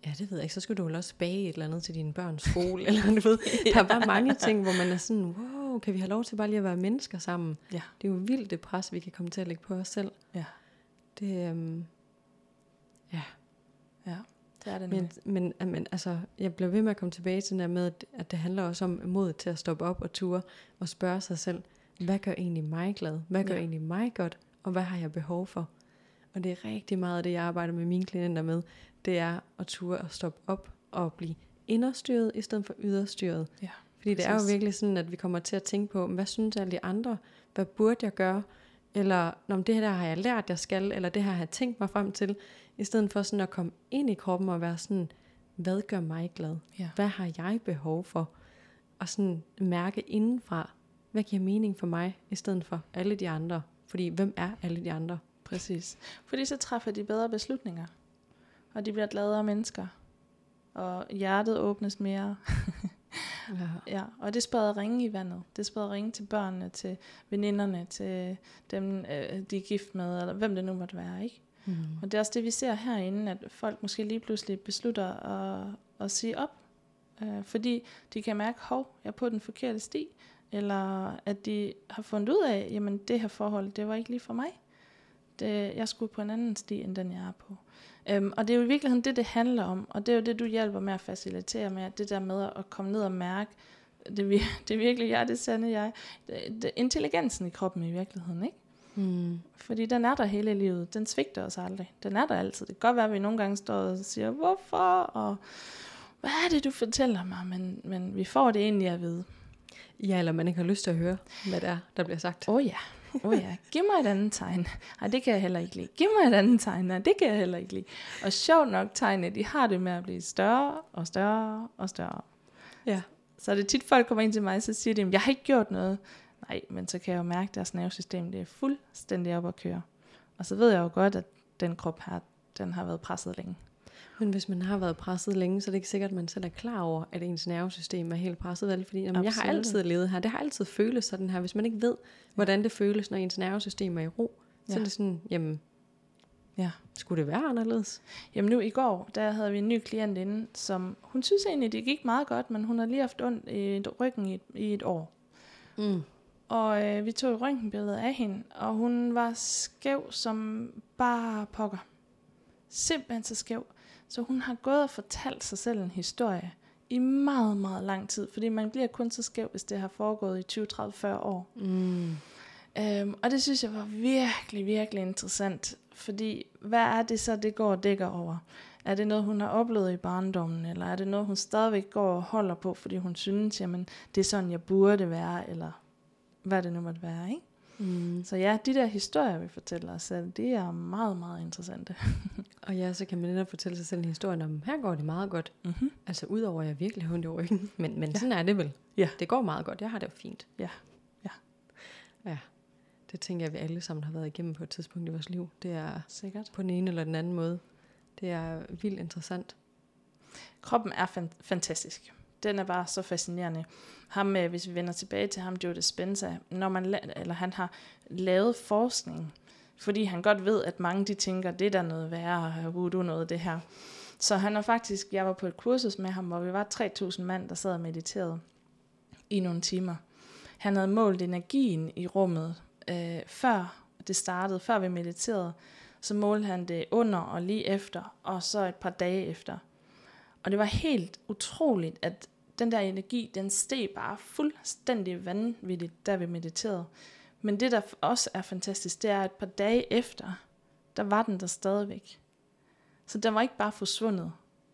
ja, det ved jeg ikke. Så skal du vel også bage et eller andet til din børns skole. eller du ved. Der er bare mange ting, hvor man er sådan, wow, kan vi have lov til bare lige at være mennesker sammen? Ja. Det er jo vildt det pres, vi kan komme til at lægge på os selv. Ja. Det, øhm, ja. Ja, det er det Men, men, men altså, jeg bliver ved med at komme tilbage til den der med, at- at det handler også om mod til at stoppe op og ture og spørge sig selv, hvad gør egentlig mig glad? Hvad gør Ja. egentlig mig godt? Og hvad har jeg behov for? Og det er rigtig meget af det, jeg arbejder med mine klienter med, det er at ture og stoppe op og blive inderstyret i stedet for yderstyret. Ja, Fordi det er jo præcis. virkelig sådan, at vi kommer til at tænke på, hvad synes alle de andre? Hvad burde jeg gøre? Eller, men det her der har jeg lært, jeg skal, eller det her har jeg tænkt mig frem til. I stedet for sådan at komme ind i kroppen og være sådan, hvad gør mig glad? Ja. Hvad har jeg behov for? Og sådan mærke indenfra, hvad giver mening for mig, i stedet for alle de andre. Fordi hvem er alle de andre? Præcis. Fordi så træffer de bedre beslutninger. Og de bliver gladere mennesker. Og hjertet åbnes mere. Ja. Ja, og det spreder ringe i vandet. Det spreder ringe til børnene, til veninderne, til dem, øh, de er gift med, eller hvem det nu måtte være, ikke? Mm. Og det er også det, vi ser herinde, at folk måske lige pludselig beslutter at, at sige op. Øh, fordi de kan mærke, hov, jeg er på den forkerte sti. Eller at de har fundet ud af, jamen det her forhold, det var ikke lige for mig. Det, jeg skulle på en anden sti, end den jeg er på. Øhm, og det er jo i virkeligheden det, det handler om. Og det er jo det, du hjælper med at facilitere med, det der med at komme ned og mærke, det, er vir- det er virkelig jeg, det sande jeg. Det, det, intelligensen i kroppen i virkeligheden, ikke? Mm. Fordi den er der hele livet. Den svigter os aldrig. Den er der altid. Det kan godt være, at vi nogle gange står og siger, hvorfor? Og hvad er det, du fortæller mig? Men, men vi får det egentlig at vide. Ja, eller man ikke har lyst til at høre, hvad det er, der bliver sagt. Åh oh, ja, åh oh, ja. Giv mig et andet tegn. Nej, det kan jeg heller ikke lide. Giv mig et andet tegn. Nej, det kan jeg heller ikke lide. Og sjovt nok, tegnene, de har det med at blive større og større og større. Ja. Så er det tit, folk kommer ind til mig, så siger de, jeg har ikke gjort noget. Nej, men så kan jeg jo mærke, at deres nervesystem det er fuldstændig op at køre. Og så ved jeg jo godt, at den krop her, den har været presset længe. Men hvis man har været presset længe, så er det ikke sikkert, at man selv er klar over, at ens nervesystem er helt presset. Vel? Fordi jamen, jeg har altid levet her. Det har altid føles sådan her. Hvis man ikke ved, hvordan det føles, når ens nervesystem er i ro, så Ja. er det sådan, jamen, Ja. skulle det være anderledes? Jamen nu i går, der havde vi en ny klient inde, som hun synes egentlig, det gik meget godt, men hun har lige haft ondt i ryggen i et, i et år. Mm. og øh, vi tog et røntgenbillede af hende, og hun var skæv som bare pokker. Simpelthen så skæv. Så hun har gået og fortalt sig selv en historie i meget, meget lang tid, fordi man bliver kun så skæv, hvis det har foregået i 20, 30, 40 år. Mm. Øhm, og det synes jeg var virkelig, virkelig interessant, fordi hvad er det så, det går og dækker over? Er det noget, hun har oplevet i barndommen, eller er det noget, hun stadigvæk går og holder på, fordi hun synes, jamen, det er sådan, jeg burde være, eller hvad det nu måtte være, ikke? Mm. Så ja, de der historier, vi fortæller os selv, det er meget, meget interessante. Og ja, så kan man netop fortælle sig selv en historie om, her går det meget godt. mm-hmm. Altså udover at jeg virkelig har ondt i ryggen. Men, men ja. sådan er det vel. Ja. Det går meget godt. Jeg har det jo fint. Ja. Ja. Ja. Det tænker jeg, vi alle sammen har været igennem på et tidspunkt i vores liv. Det er Sikkert. på den ene eller den anden måde. Det er vildt interessant. Kroppen er fan- fantastisk. Den er bare så fascinerende. Ham, øh, hvis vi vender tilbage til ham, Joe Dispenza, når man eller han har lavet forskning, fordi han godt ved, at mange de tænker, det er der noget værre, voodoo noget det her. Så han er faktisk, jeg var på et kursus med ham, hvor vi var 3.000 mand, der sad og mediterede i nogle timer. Han havde målt energien i rummet øh, før det startede, før vi mediterede. Så målte han det under og lige efter, og så et par dage efter. Og det var helt utroligt, at den der energi, den steg bare fuldstændig vanvittigt, da vi mediterede. Men det, der også er fantastisk, det er, at et par dage efter, der var den der stadigvæk. Så den var ikke bare forsvundet.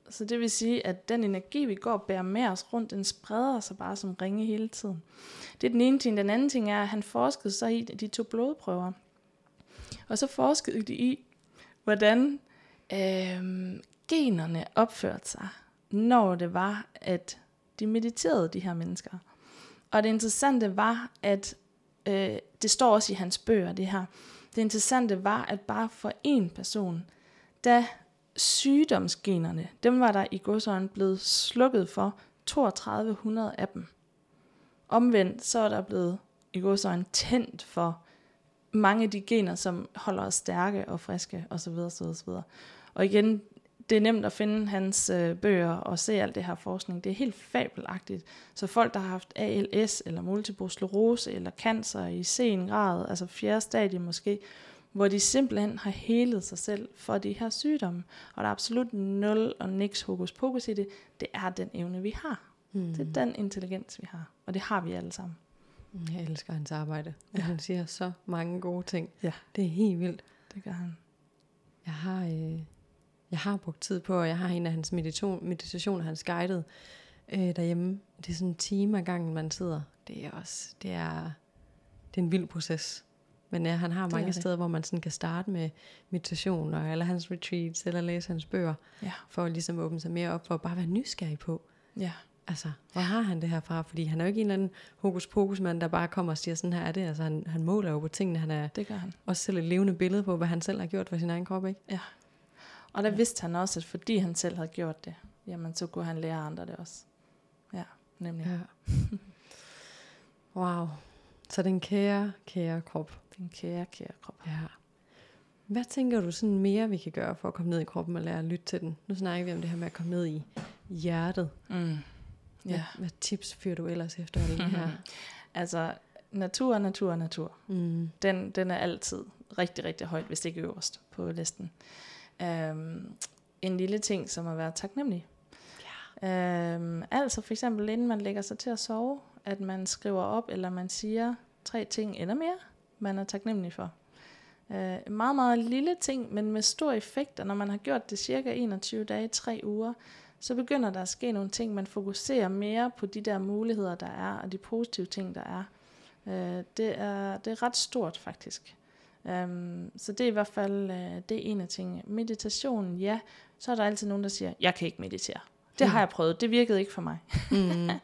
Så det vil sige, at den energi, vi går og bærer med os rundt, den spreder sig bare som ringe hele tiden. Det er den ene ting. Den anden ting er, at han forskede så i de to blodprøver. Og så forskede de i, hvordan øh, generne opførte sig, når det var, at de mediterede, de her mennesker. Og det interessante var, at øh, det står også i hans bøger, det her. Det interessante var, at bare for en person, da sygdomsgenerne, dem var der i godsøjne blevet slukket for 3200 af dem. Omvendt så er der blevet i godsøjne tændt for mange af de gener, som holder os stærke og friske osv. osv., osv. Og igen, det er nemt at finde hans øh, bøger og se alt det her forskning. Det er helt fabelagtigt. Så folk, der har haft ALS eller multiple sklerose eller cancer i sen grad, altså fjerde stadie måske, hvor de simpelthen har helet sig selv for de her sygdomme. Og der er absolut nul og niks hokus pokus i det. Det er den evne, vi har. Mm. Det er den intelligens, vi har. Og det har vi alle sammen. Jeg elsker hans arbejde. Ja. han siger så mange gode ting. Ja. Det er helt vildt. Det gør han. Jeg har, øh, jeg har brugt tid på, og jeg har en af hans meditation, meditationer, hans guided øh, derhjemme. Det er sådan en time ad gangen, man sidder. Det er også, det er, det er en vild proces. Men ja, han har Det mange er det. steder, hvor man sådan kan starte med meditationer, eller hans retreats, eller læse hans bøger, Ja. for at ligesom åbne sig mere op, for at bare være nysgerrig på, Ja. altså, hvor har han det her fra? Fordi han er jo ikke en eller anden hokus pokus mand, der bare kommer og siger, sådan her er det. Altså, han, han måler jo på tingene. Han er Det gør han. også selv et levende billede på, hvad han selv har gjort for sin egen krop, ikke? Ja. Og der vidste han også, at fordi han selv havde gjort det, jamen så kunne han lære andre det også. Ja, nemlig. Ja. Wow. Så den kære, kære krop. Den kære, kære krop. Ja. Hvad tænker du sådan mere, vi kan gøre for at komme ned i kroppen og lære at lytte til den? Nu snakker vi om det her med at komme ned i hjertet. Mm. Hvad, Ja. hvad tips fyrer du ellers efter det her? Altså, natur, natur, natur. Mm. Den, den er altid rigtig, rigtig højt, hvis det ikke er øverst på listen. Um, en lille ting, som at være taknemmelig. Ja. Um, altså for eksempel, inden man lægger sig til at sove, at man skriver op, eller man siger tre ting eller mere, man er taknemmelig for. Uh, en meget, meget lille ting, men med stor effekt, og når man har gjort det cirka 21 dage, 3 uger, så begynder der at ske nogle ting, man fokuserer mere på de der muligheder, der er, og de positive ting, der er. Uh, det, er det er ret stort faktisk. Um, så det er i hvert fald uh, det er en af tingene. Meditation, ja, så er der altid nogen, der siger, jeg kan ikke meditere. Det har jeg prøvet, det virkede ikke for mig. Mm.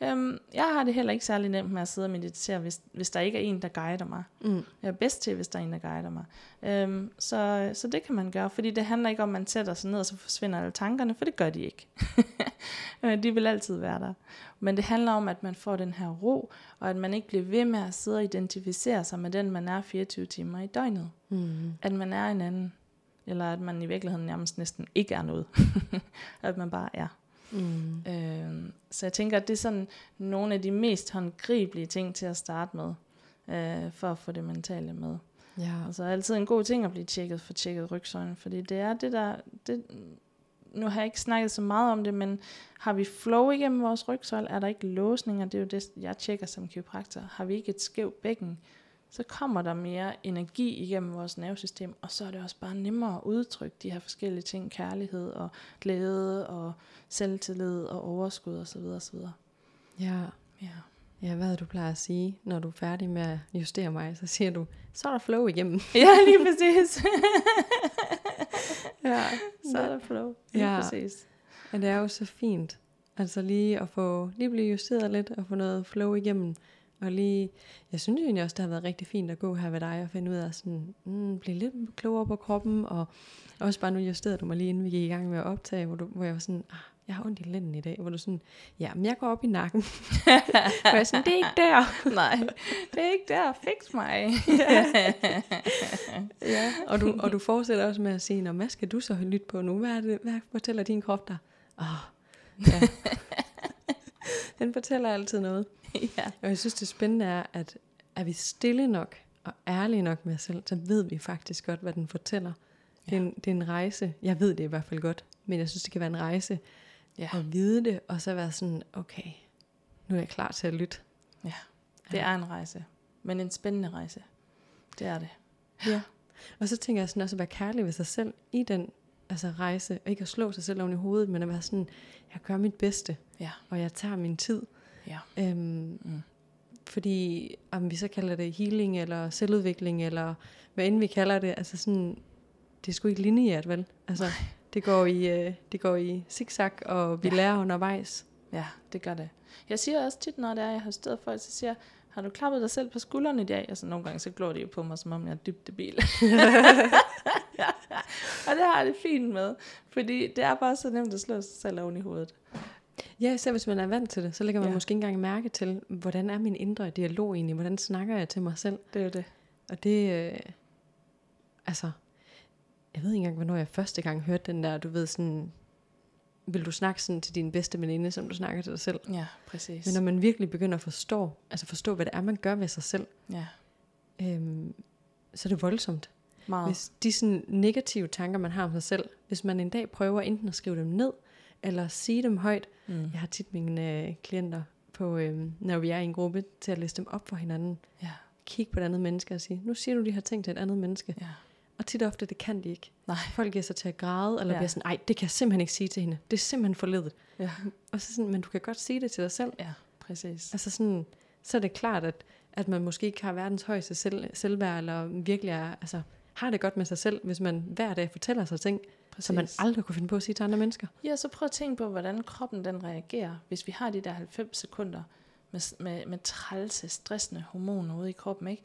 Um, jeg har det heller ikke særlig nemt med at sidde og meditere, hvis, hvis der ikke er en, der guider mig. Mm. Jeg er bedst til, hvis der er en, der guider mig. Um, så, så det kan man gøre, fordi det handler ikke om, at man sætter sig ned, og så forsvinder alle tankerne, for det gør de ikke. Øh, de vil altid være der. Men det handler om, at man får den her ro, og at man ikke bliver ved med at sidde og identificere sig med den, man er 24 timer i døgnet. Mm. At man er en anden, eller at man i virkeligheden nærmest næsten ikke er noget. at man bare er. Mm. Øh, så jeg tænker, at det er sådan nogle af de mest håndgribelige ting til at starte med. øh, for at få det mentale med. Ja. Altså altid en god ting at blive tjekket for tjekket rygsøjlen, fordi det er det der, det, nu har jeg ikke snakket så meget om det, men har vi flow igennem vores rygsøjle, er der ikke låsninger, det er jo det, jeg tjekker som kiropraktor. Har vi ikke et skævt bækken, så kommer der mere energi igennem vores nervesystem, og så er det også bare nemmere at udtrykke de her forskellige ting, kærlighed og glæde og selvtillid og overskud osv. osv. Ja. Ja. Ja, hvad er du plejer at sige, når du er færdig med at justere mig, så siger du, så er der flow igennem. ja, lige præcis. ja, så er der flow. Lige Ja. præcis. Og det er jo så fint, altså lige at få, lige blive justeret lidt, og få noget flow igennem, og lige, jeg synes jo egentlig også, det har været rigtig fint at gå her ved dig, og finde ud af sådan, mm, blive lidt klogere på kroppen, og også bare nu justerede du mig lige inden vi gik i gang med at optage, hvor, du, hvor jeg var sådan, ah, jeg har ondt i lænden i dag, hvor du sådan, ja, men jeg går op i nakken. hvor jeg sådan, det er ikke der. Nej, det er ikke der. Fix mig. Ja, og du, og du fortsætter også med at sige, "Nå, hvad skal du så lytte på nu? Hvad, er det, hvad fortæller din krop dig? Åh, ja. Den fortæller altid noget. ja. Og jeg synes, det spændende er, at er vi stille nok og ærlige nok med os selv, så ved vi faktisk godt, hvad den fortæller. Det, er en, det er en rejse. Jeg ved det i hvert fald godt, men jeg synes, det kan være en rejse Ja. at vide det, og så være sådan, okay, nu er jeg klar til at lytte. ja, det er en rejse. Men en spændende rejse. Det er det. Ja. Og så tænker jeg sådan også at være kærlig ved sig selv i den altså rejse, og ikke at slå sig selv oven i hovedet, men at være sådan, jeg gør mit bedste, Ja. og jeg tager min tid. Ja. Øhm, Mm. Fordi om vi så kalder det healing, eller selvudvikling, eller hvad end vi kalder det, altså sådan, det er sgu ikke lineært, vel? Altså, det går i, øh, det går i zigzag, og vi Ja. lærer undervejs. Ja, det gør det. Jeg siger også tit, når det er, jeg har stået for, så siger jeg, har du klappet dig selv på skulderen i dag? Altså nogle gange, så glor de jo på mig, som om jeg er dybt debil. og det har jeg det fint med, fordi det er bare så nemt at slå sig selv oven i hovedet. Ja, især hvis man er vant til det, så lægger man Ja. måske ikke engang mærke til, hvordan er min indre dialog egentlig? Hvordan snakker jeg til mig selv? Det er det. Og det, øh, altså, jeg ved ikke engang, hvornår jeg første gang hørte den der, du ved sådan, vil du snakke sådan til din bedste veninde, som du snakker til dig selv? Ja, præcis. Men når man virkelig begynder at forstå, altså forstå, hvad det er, man gør ved sig selv, Ja, øhm, så er det voldsomt. meget. Hvis de sådan negative tanker, man har om sig selv, hvis man en dag prøver enten at skrive dem ned, eller sige dem højt. Mm. Jeg har tit mine øh, klienter på, øh, når vi er i en gruppe, til at læse dem op for hinanden. Ja, Kig på et andet menneske og sige, nu siger du de her ting til et andet menneske. ja. Og tit og ofte, det kan de ikke. Nej. Folk giver sig til at græde, eller Ja. bliver sådan, nej, det kan jeg simpelthen ikke sige til hende. Det er simpelthen forledet. Ja, Og så sådan, men du kan godt sige det til dig selv. ja præcis. Altså sådan, så er det klart, at, at man måske ikke har verdens højeste selv, selvværd, eller virkelig er, altså, har det godt med sig selv, hvis man hver dag fortæller sig ting, præcis. som man aldrig kunne finde på at sige til andre mennesker. Ja, så prøv at tænke på, hvordan kroppen den reagerer, hvis vi har de der 90 sekunder med, med, med trælse, stressende hormoner ude i kroppen, ikke?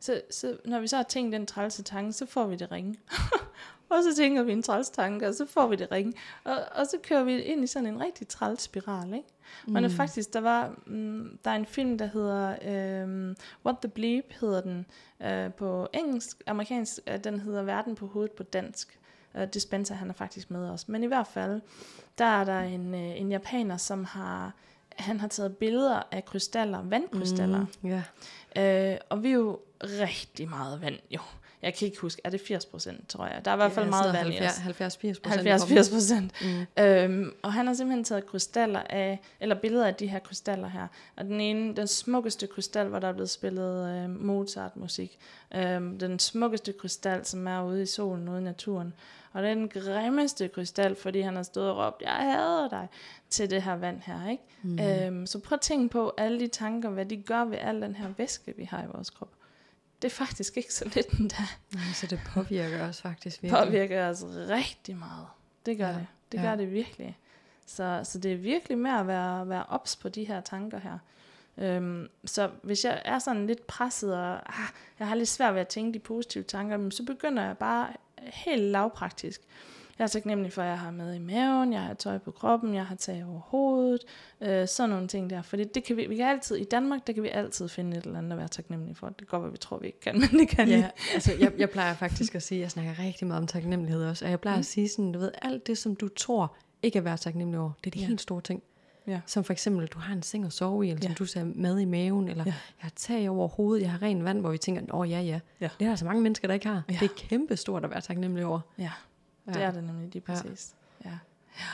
Så, så når vi så har tænkt den trælse tanke, så får vi det ringe. og så tænker vi en træls tanke, og så får vi det ringe. Og, og så kører vi ind i sådan en rigtig træls spiral, ikke? Mm. Men faktisk, der var, mm, der er en film, der hedder øhm, What the Bleep, hedder den øh, på engelsk, amerikansk, øh, den hedder Verden på hovedet på dansk. Uh, Dispenser, han er faktisk med os. Men i hvert fald, der er der en, øh, en japaner, som har, han har taget billeder af krystaller, vandkrystaller. Mm, ja. Øh, og vi er jo rigtig meget vand, jo. Jeg kan ikke huske, er det 80 procent, tror jeg. Der er i hvert fald Ja, meget vand i os. 70-80 procent. 70-80 procent. Mm. Øhm, og han har simpelthen taget krystaller af, eller billeder af de her krystaller her. Og den ene, den smukkeste krystal, hvor der er blevet spillet øh, Mozart-musik. Øhm, den smukkeste krystal, som er ude i solen, ude i naturen. Og den grimmeste krystal, fordi han har stået og råbt, jeg hader dig, til det her vand her. Ikke? Mm. Øhm, så prøv at tænke på alle de tanker, hvad de gør ved al den her væske, vi har i vores krop. Det er faktisk ikke så lidt endda. Nej, så det påvirker os faktisk virkelig. påvirker os rigtig meget. Det gør Ja, det. Det ja. gør det virkelig. Så, så det er virkelig med at være, være ops på de her tanker her. Øhm, så hvis jeg er sådan lidt presset, og ah, jeg har lidt svært ved at tænke de positive tanker, men så begynder jeg bare helt lavpraktisk. Jeg er taknemmelig for, at jeg har med i maven, jeg har tøj på kroppen, jeg har tag over hovedet, øh, sådan nogle ting der. Fordi det kan vi, vi kan altid, i Danmark, der kan vi altid finde et eller andet at være taknemmelig for. Det godt være, vi tror, vi ikke kan, men det kan vi. Ja, altså jeg, jeg plejer faktisk at sige, jeg snakker rigtig meget om taknemmelighed også, og jeg plejer mm. at sige sådan, du ved, alt det, som du tror ikke at være taknemmelig over, det er de Ja. helt store ting. Ja. Som for eksempel, du har en seng at sove i, eller som Ja. du sagde, mad i maven, eller Ja. jeg har tag over hovedet, jeg har ren vand, hvor vi tænker, åh ja, ja. Ja. Det er der så mange mennesker, der ikke har. Ja. Det er kæmpe stort at være taknemmelig over. Ja, det Ja. er det nemlig lige præcis. Ja. ja.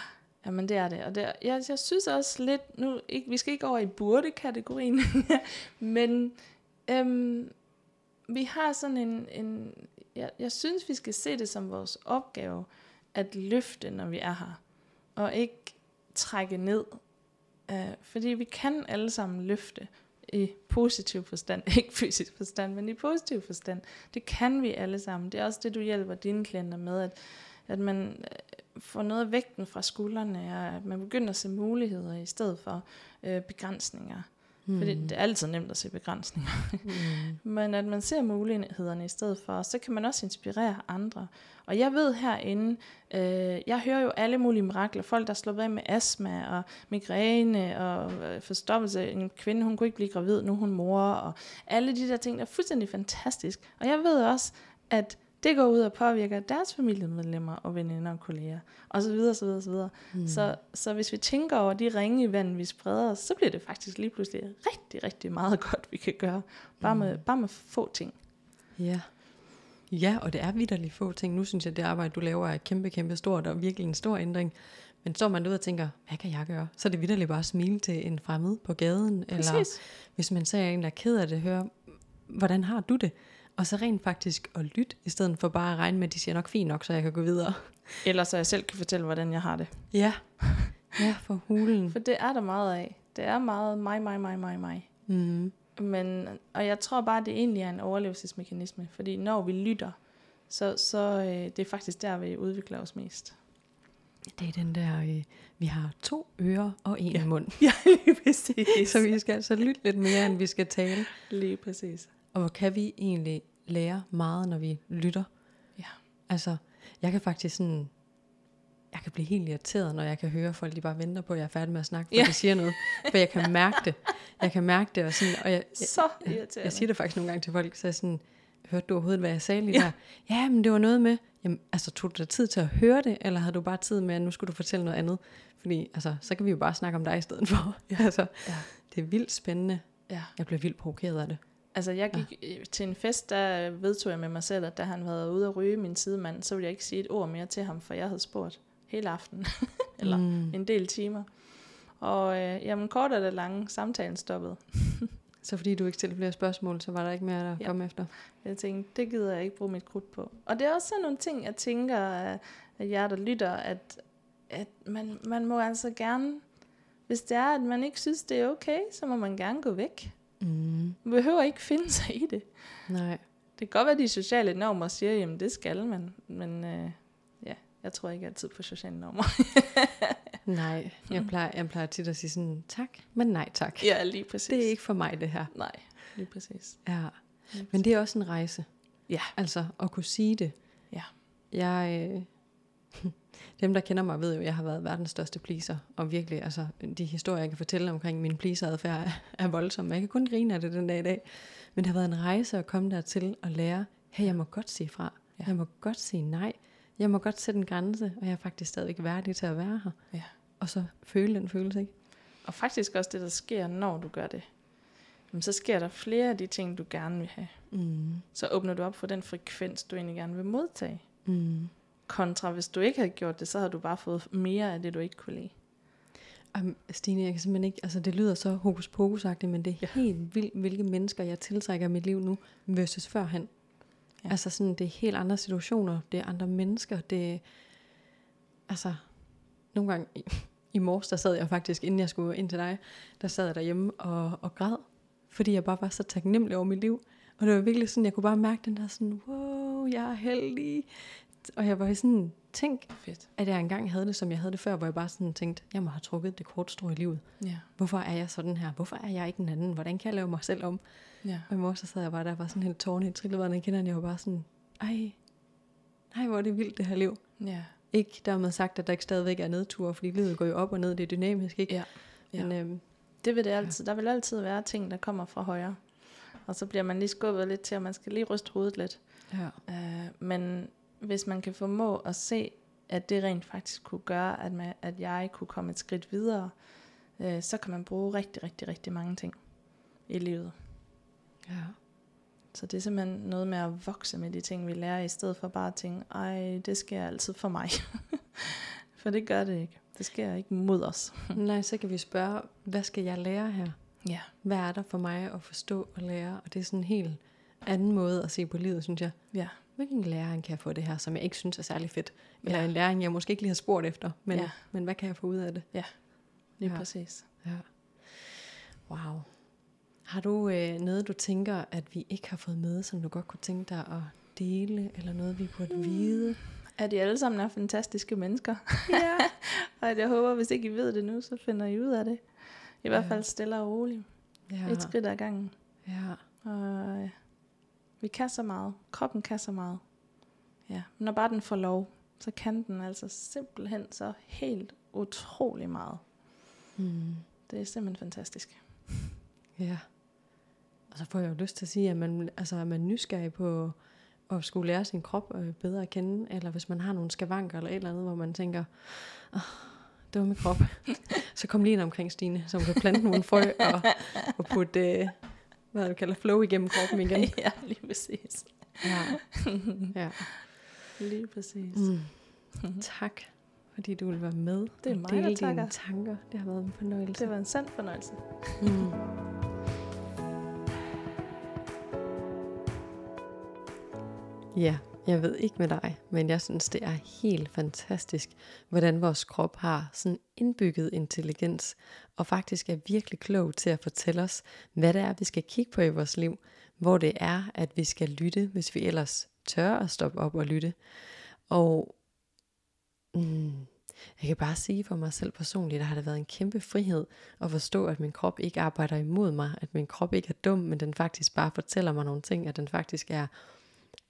Jamen det er det. Og det er, jeg, jeg synes også lidt, nu, ikke, vi skal ikke over i burde-kategorien, men øhm, vi har sådan en, en jeg, jeg synes, vi skal se det som vores opgave at løfte, når vi er her, og ikke trække ned. Øh, fordi vi kan alle sammen løfte i positiv forstand, ikke fysisk forstand, men i positiv forstand. Det kan vi alle sammen. Det er også det, du hjælper dine klienter med, at, at man øh, får noget af vægten fra skuldrene, og at man begynder at se muligheder i stedet for øh, begrænsninger. Mm. Fordi det er altid nemt at se begrænsninger. Mm. Men at man ser mulighederne i stedet for, så kan man også inspirere andre. Og jeg ved herinde, øh, jeg hører jo alle mulige mirakler. Folk, der slår af med astma og migræne og øh, forstoppelse. En kvinde, hun kunne ikke blive gravid, nu hun mor. Og alle de der ting, der er fuldstændig fantastisk. Og jeg ved også, at det går ud og påvirker deres familiemedlemmer og veninder og kolleger, og så videre, så videre, så videre. Mm. Så, så hvis vi tænker over de ringe i vandet, vi spreder så bliver det faktisk lige pludselig rigtig, rigtig meget godt, vi kan gøre. Bare med, bare med få ting. Ja. Ja, og det er vidderligt få ting. Nu synes jeg, at det arbejde, du laver, er kæmpe, kæmpe stort og virkelig en stor ændring. Men står man derude og tænker, hvad kan jeg gøre? Så er det vidderligt bare at smile til en fremmed på gaden. Eller Præcis. hvis man ser en, der er ked af det, høre, hvordan har du det? Og så rent faktisk at lytte, i stedet for bare at regne med, at de siger nok fint nok, så jeg kan gå videre. Eller så jeg selv kan fortælle, hvordan jeg har det. Ja, ja for hulen. For det er der meget af. Det er meget mig, mig, mig, mig, mig. Mm. Men, og jeg tror bare, det egentlig er en overlevelsesmekanisme. Fordi når vi lytter, så, så øh, det er faktisk der, vi udvikler os mest. Det er den der, øh, vi har to ører og en Ja. mund. Ja, lige præcis. Så vi skal altså lytte lidt mere, end vi skal tale. Lige præcis. Og hvor kan vi egentlig lære meget, når vi lytter? Ja. Altså, jeg kan faktisk sådan... Jeg kan blive helt irriteret, når jeg kan høre folk, de bare venter på, at jeg er færdig med at snakke, for Ja. de siger noget. For jeg kan mærke det. Jeg kan mærke det, og, sådan, og jeg, jeg, Så irriterende. jeg siger det faktisk nogle gange til folk, så jeg sådan, hørte du overhovedet, hvad jeg sagde lige ja. der? Ja, men det var noget med, jamen, altså tog du dig tid til at høre det, eller havde du bare tid med, at nu skulle du fortælle noget andet? Fordi, altså, så kan vi jo bare snakke om dig i stedet for. altså, Ja. det er vildt spændende. Ja. Jeg bliver vildt provokeret af det. Altså, jeg gik ja. til en fest, der vedtog jeg med mig selv, at da han havde ude at ryge min sidemand, så ville jeg ikke sige et ord mere til ham, for jeg havde spurgt hele aftenen, eller Mm. en del timer. Og øh, jamen, kort er det lange, samtalen stoppede. Så fordi du ikke stillede flere spørgsmål, så var der ikke mere at Ja. komme efter? Jeg tænkte, det gider jeg ikke bruge mit krudt på. Og det er også sådan nogle ting, jeg tænker, at at jer, der lytter, at, at man, man må altså gerne, hvis det er, at man ikke synes, det er okay, så må man gerne gå væk. Mm. Man behøver ikke finde sig i det. Nej. Det kan godt være, at de sociale normer siger, jamen det skal man, men øh, ja, jeg tror ikke altid på sociale normer. Nej, jeg plejer, jeg plejer tit at sige sådan, tak, men nej tak. ja, lige præcis. Det er ikke for mig, det her. Nej, lige præcis. Ja. Men det er også en rejse. Ja. Altså, at kunne sige det. Ja. Jeg, øh, dem, der kender mig, ved jo, at jeg har været verdens største pleaser. Og virkelig, altså, de historier, jeg kan fortælle omkring min pleaseradfærd, er, er voldsomme. Jeg kan kun grine af det den dag i dag. Men det har været en rejse at komme dertil og lære, hey, jeg må godt sige fra. Ja. Ja. Jeg må godt sige nej. Jeg må godt sætte en grænse, og jeg er faktisk stadigvæk værdig til at være her. Ja. Og så føle den følelse, ikke? Og faktisk også det, der sker, når du gør det. Jamen, så sker der flere af de ting, du gerne vil have. Mm. Så åbner du op for den frekvens, du egentlig gerne vil modtage. Mm. Kontra, hvis du ikke havde gjort det, så havde du bare fået mere af det, du ikke kunne lide. Um, Stine, jeg kan simpelthen ikke, altså det lyder så hokus pokus men det er ja. helt vildt, hvilke mennesker jeg tiltrækker i mit liv nu, versus førhen. Ja. Altså sådan, det er helt andre situationer, det er andre mennesker, det er, altså, nogle gange i, i morges, der sad jeg faktisk, inden jeg skulle ind til dig, der sad jeg derhjemme og, og græd, fordi jeg bare var så taknemmelig over mit liv. Og det var virkelig sådan, jeg kunne bare mærke den der sådan, wow, jeg er heldig. Og jeg var sådan, tænk, Fedt. at jeg engang havde det, som jeg havde det før, hvor jeg bare sådan tænkte, jeg må have trukket det korte strå i livet. Ja. Hvorfor er jeg sådan her? Hvorfor er jeg ikke en anden? Hvordan kan jeg lave mig selv om? Ja. Og i morges så sad jeg bare der, var sådan helt tårne i trillevand, kender jeg var bare sådan, ej, nej, hvor er det vildt det her liv. Ja. Ikke dermed sagt, at der ikke stadigvæk er nedture, fordi livet går jo op og ned, det er dynamisk, ikke? Ja. Ja. Men øhm, Det vil det altid. Der vil altid være ting, der kommer fra højre. Og så bliver man lige skubbet lidt til, og man skal lige ryste hovedet lidt. ja. Øh, men hvis man kan formå at se, at det rent faktisk kunne gøre, at, man, at jeg kunne komme et skridt videre, øh, så kan man bruge rigtig, rigtig, rigtig mange ting i livet. Ja. Så det er simpelthen noget med at vokse med de ting, vi lærer, i stedet for bare at tænke, ej, det sker altid for mig. for det gør det ikke. Det sker ikke mod os. Nej, så kan vi spørge, hvad skal jeg lære her? Ja. Hvad er der for mig at forstå og lære? Og det er sådan en helt anden måde at se på livet, synes jeg. Ja. Hvilken læring kan jeg få det her, som jeg ikke synes er særlig fedt? Eller Ja. en læring, jeg måske ikke lige har spurgt efter, men, Ja. men hvad kan jeg få ud af det? Lige Ja. ja. præcis. Ja. Wow. Har du øh, noget, du tænker, at vi ikke har fået med, som du godt kunne tænke dig at dele, eller noget, vi burde vide? At I alle sammen er fantastiske mennesker. Ja. og at jeg håber, hvis ikke I ved det nu, så finder I ud af det. I hvert Ja. fald stille og roligt. ja. Et skridt ad gangen. Ja. Og øh, vi kan så meget. Kroppen kan så meget. Ja, men når bare den får lov, så kan den altså simpelthen så helt utrolig meget. Mm. Det er simpelthen fantastisk. Ja. Og så får jeg jo lyst til at sige, at man, altså, er man nysgerrig på at skulle lære sin krop øh, bedre at kende, eller hvis man har nogle skavanker eller et eller andet, hvor man tænker, oh, det var med krop. så kom lige ind omkring Stine, som kan plante nogle frø og, og putte, øh, hvad du kalder, flow igennem kroppen igen. ja, lige præcis. Ja. ja. Lige præcis. Mm. Tak, fordi du vil være med Det er mig, dele der dine takker. tanker. Det har været en fornøjelse. Det var en sand fornøjelse. Mm. Ja, jeg ved ikke med dig, men jeg synes, det er helt fantastisk, hvordan vores krop har sådan indbygget intelligens, og faktisk er virkelig klog til at fortælle os, hvad det er, vi skal kigge på i vores liv, hvor det er, at vi skal lytte, hvis vi ellers tør at stoppe op og lytte. Og mm, jeg kan bare sige for mig selv personligt, der har det været en kæmpe frihed at forstå, at min krop ikke arbejder imod mig, at min krop ikke er dum, men den faktisk bare fortæller mig nogle ting, at den faktisk er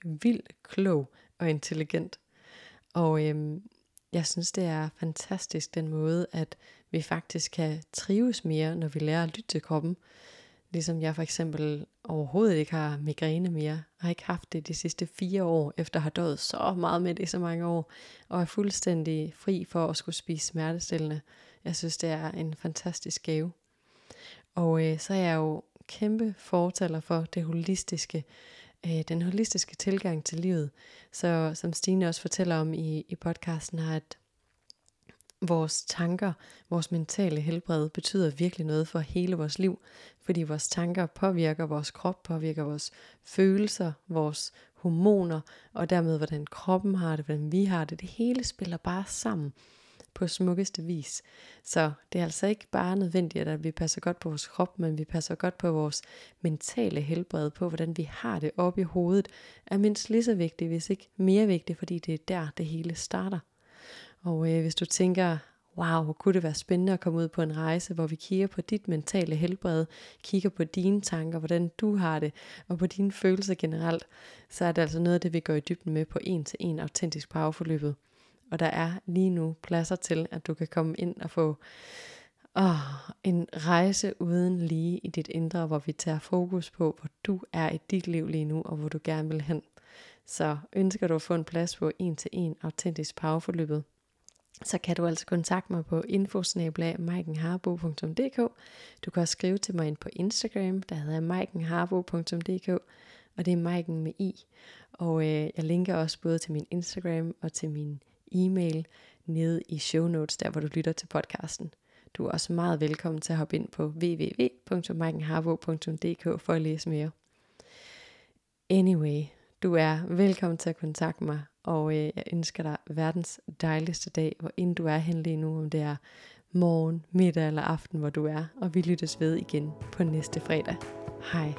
vildt klog og intelligent. Og øhm, jeg synes, det er fantastisk den måde, at vi faktisk kan trives mere, når vi lærer at lytte til kroppen. Ligesom jeg for eksempel overhovedet ikke har migræne mere. Jeg har ikke haft det de sidste fire år, efter at have døjet så meget med det i så mange år. Og er fuldstændig fri for at skulle spise smertestillende. Jeg synes, det er en fantastisk gave. Og øh, så er jeg jo kæmpe fortaler for det holistiske, øh, den holistiske tilgang til livet. Så som Stine også fortæller om i, i podcasten her, at vores tanker, vores mentale helbred betyder virkelig noget for hele vores liv, fordi vores tanker påvirker vores krop, påvirker vores følelser, vores hormoner, og dermed hvordan kroppen har det, hvordan vi har det. Det hele spiller bare sammen på smukkeste vis. Så det er altså ikke bare nødvendigt, at vi passer godt på vores krop, men vi passer godt på vores mentale helbred, på hvordan vi har det oppe i hovedet, er mindst lige så vigtigt, hvis ikke mere vigtigt, fordi det er der, det hele starter. Og øh, hvis du tænker, wow, kunne det være spændende at komme ud på en rejse, hvor vi kigger på dit mentale helbred, kigger på dine tanker, hvordan du har det, og på dine følelser generelt, så er det altså noget af det, vi går i dybden med på en til en autentisk powerforløbet. Og der er lige nu pladser til, at du kan komme ind og få åh, en rejse uden lige i dit indre, hvor vi tager fokus på, hvor du er i dit liv lige nu, og hvor du gerne vil hen. Så ønsker du at få en plads på en til en autentisk powerforløbet, så kan du altså kontakte mig på infosnabla.maikenharbo.dk Du kan også skrive til mig ind på Instagram, der hedder maikenharbo.dk og det er Maiken med i. Og øh, jeg linker også både til min Instagram og til min e-mail nede i show notes, der hvor du lytter til podcasten. Du er også meget velkommen til at hoppe ind på www.maikenharbo.dk for at læse mere. Anyway, du er velkommen til at kontakte mig, og øh, jeg ønsker dig verdens dejligste dag, hvor end du er hen lige nu, om det er morgen, middag eller aften, hvor du er, og vi lyttes ved igen på næste fredag. Hej.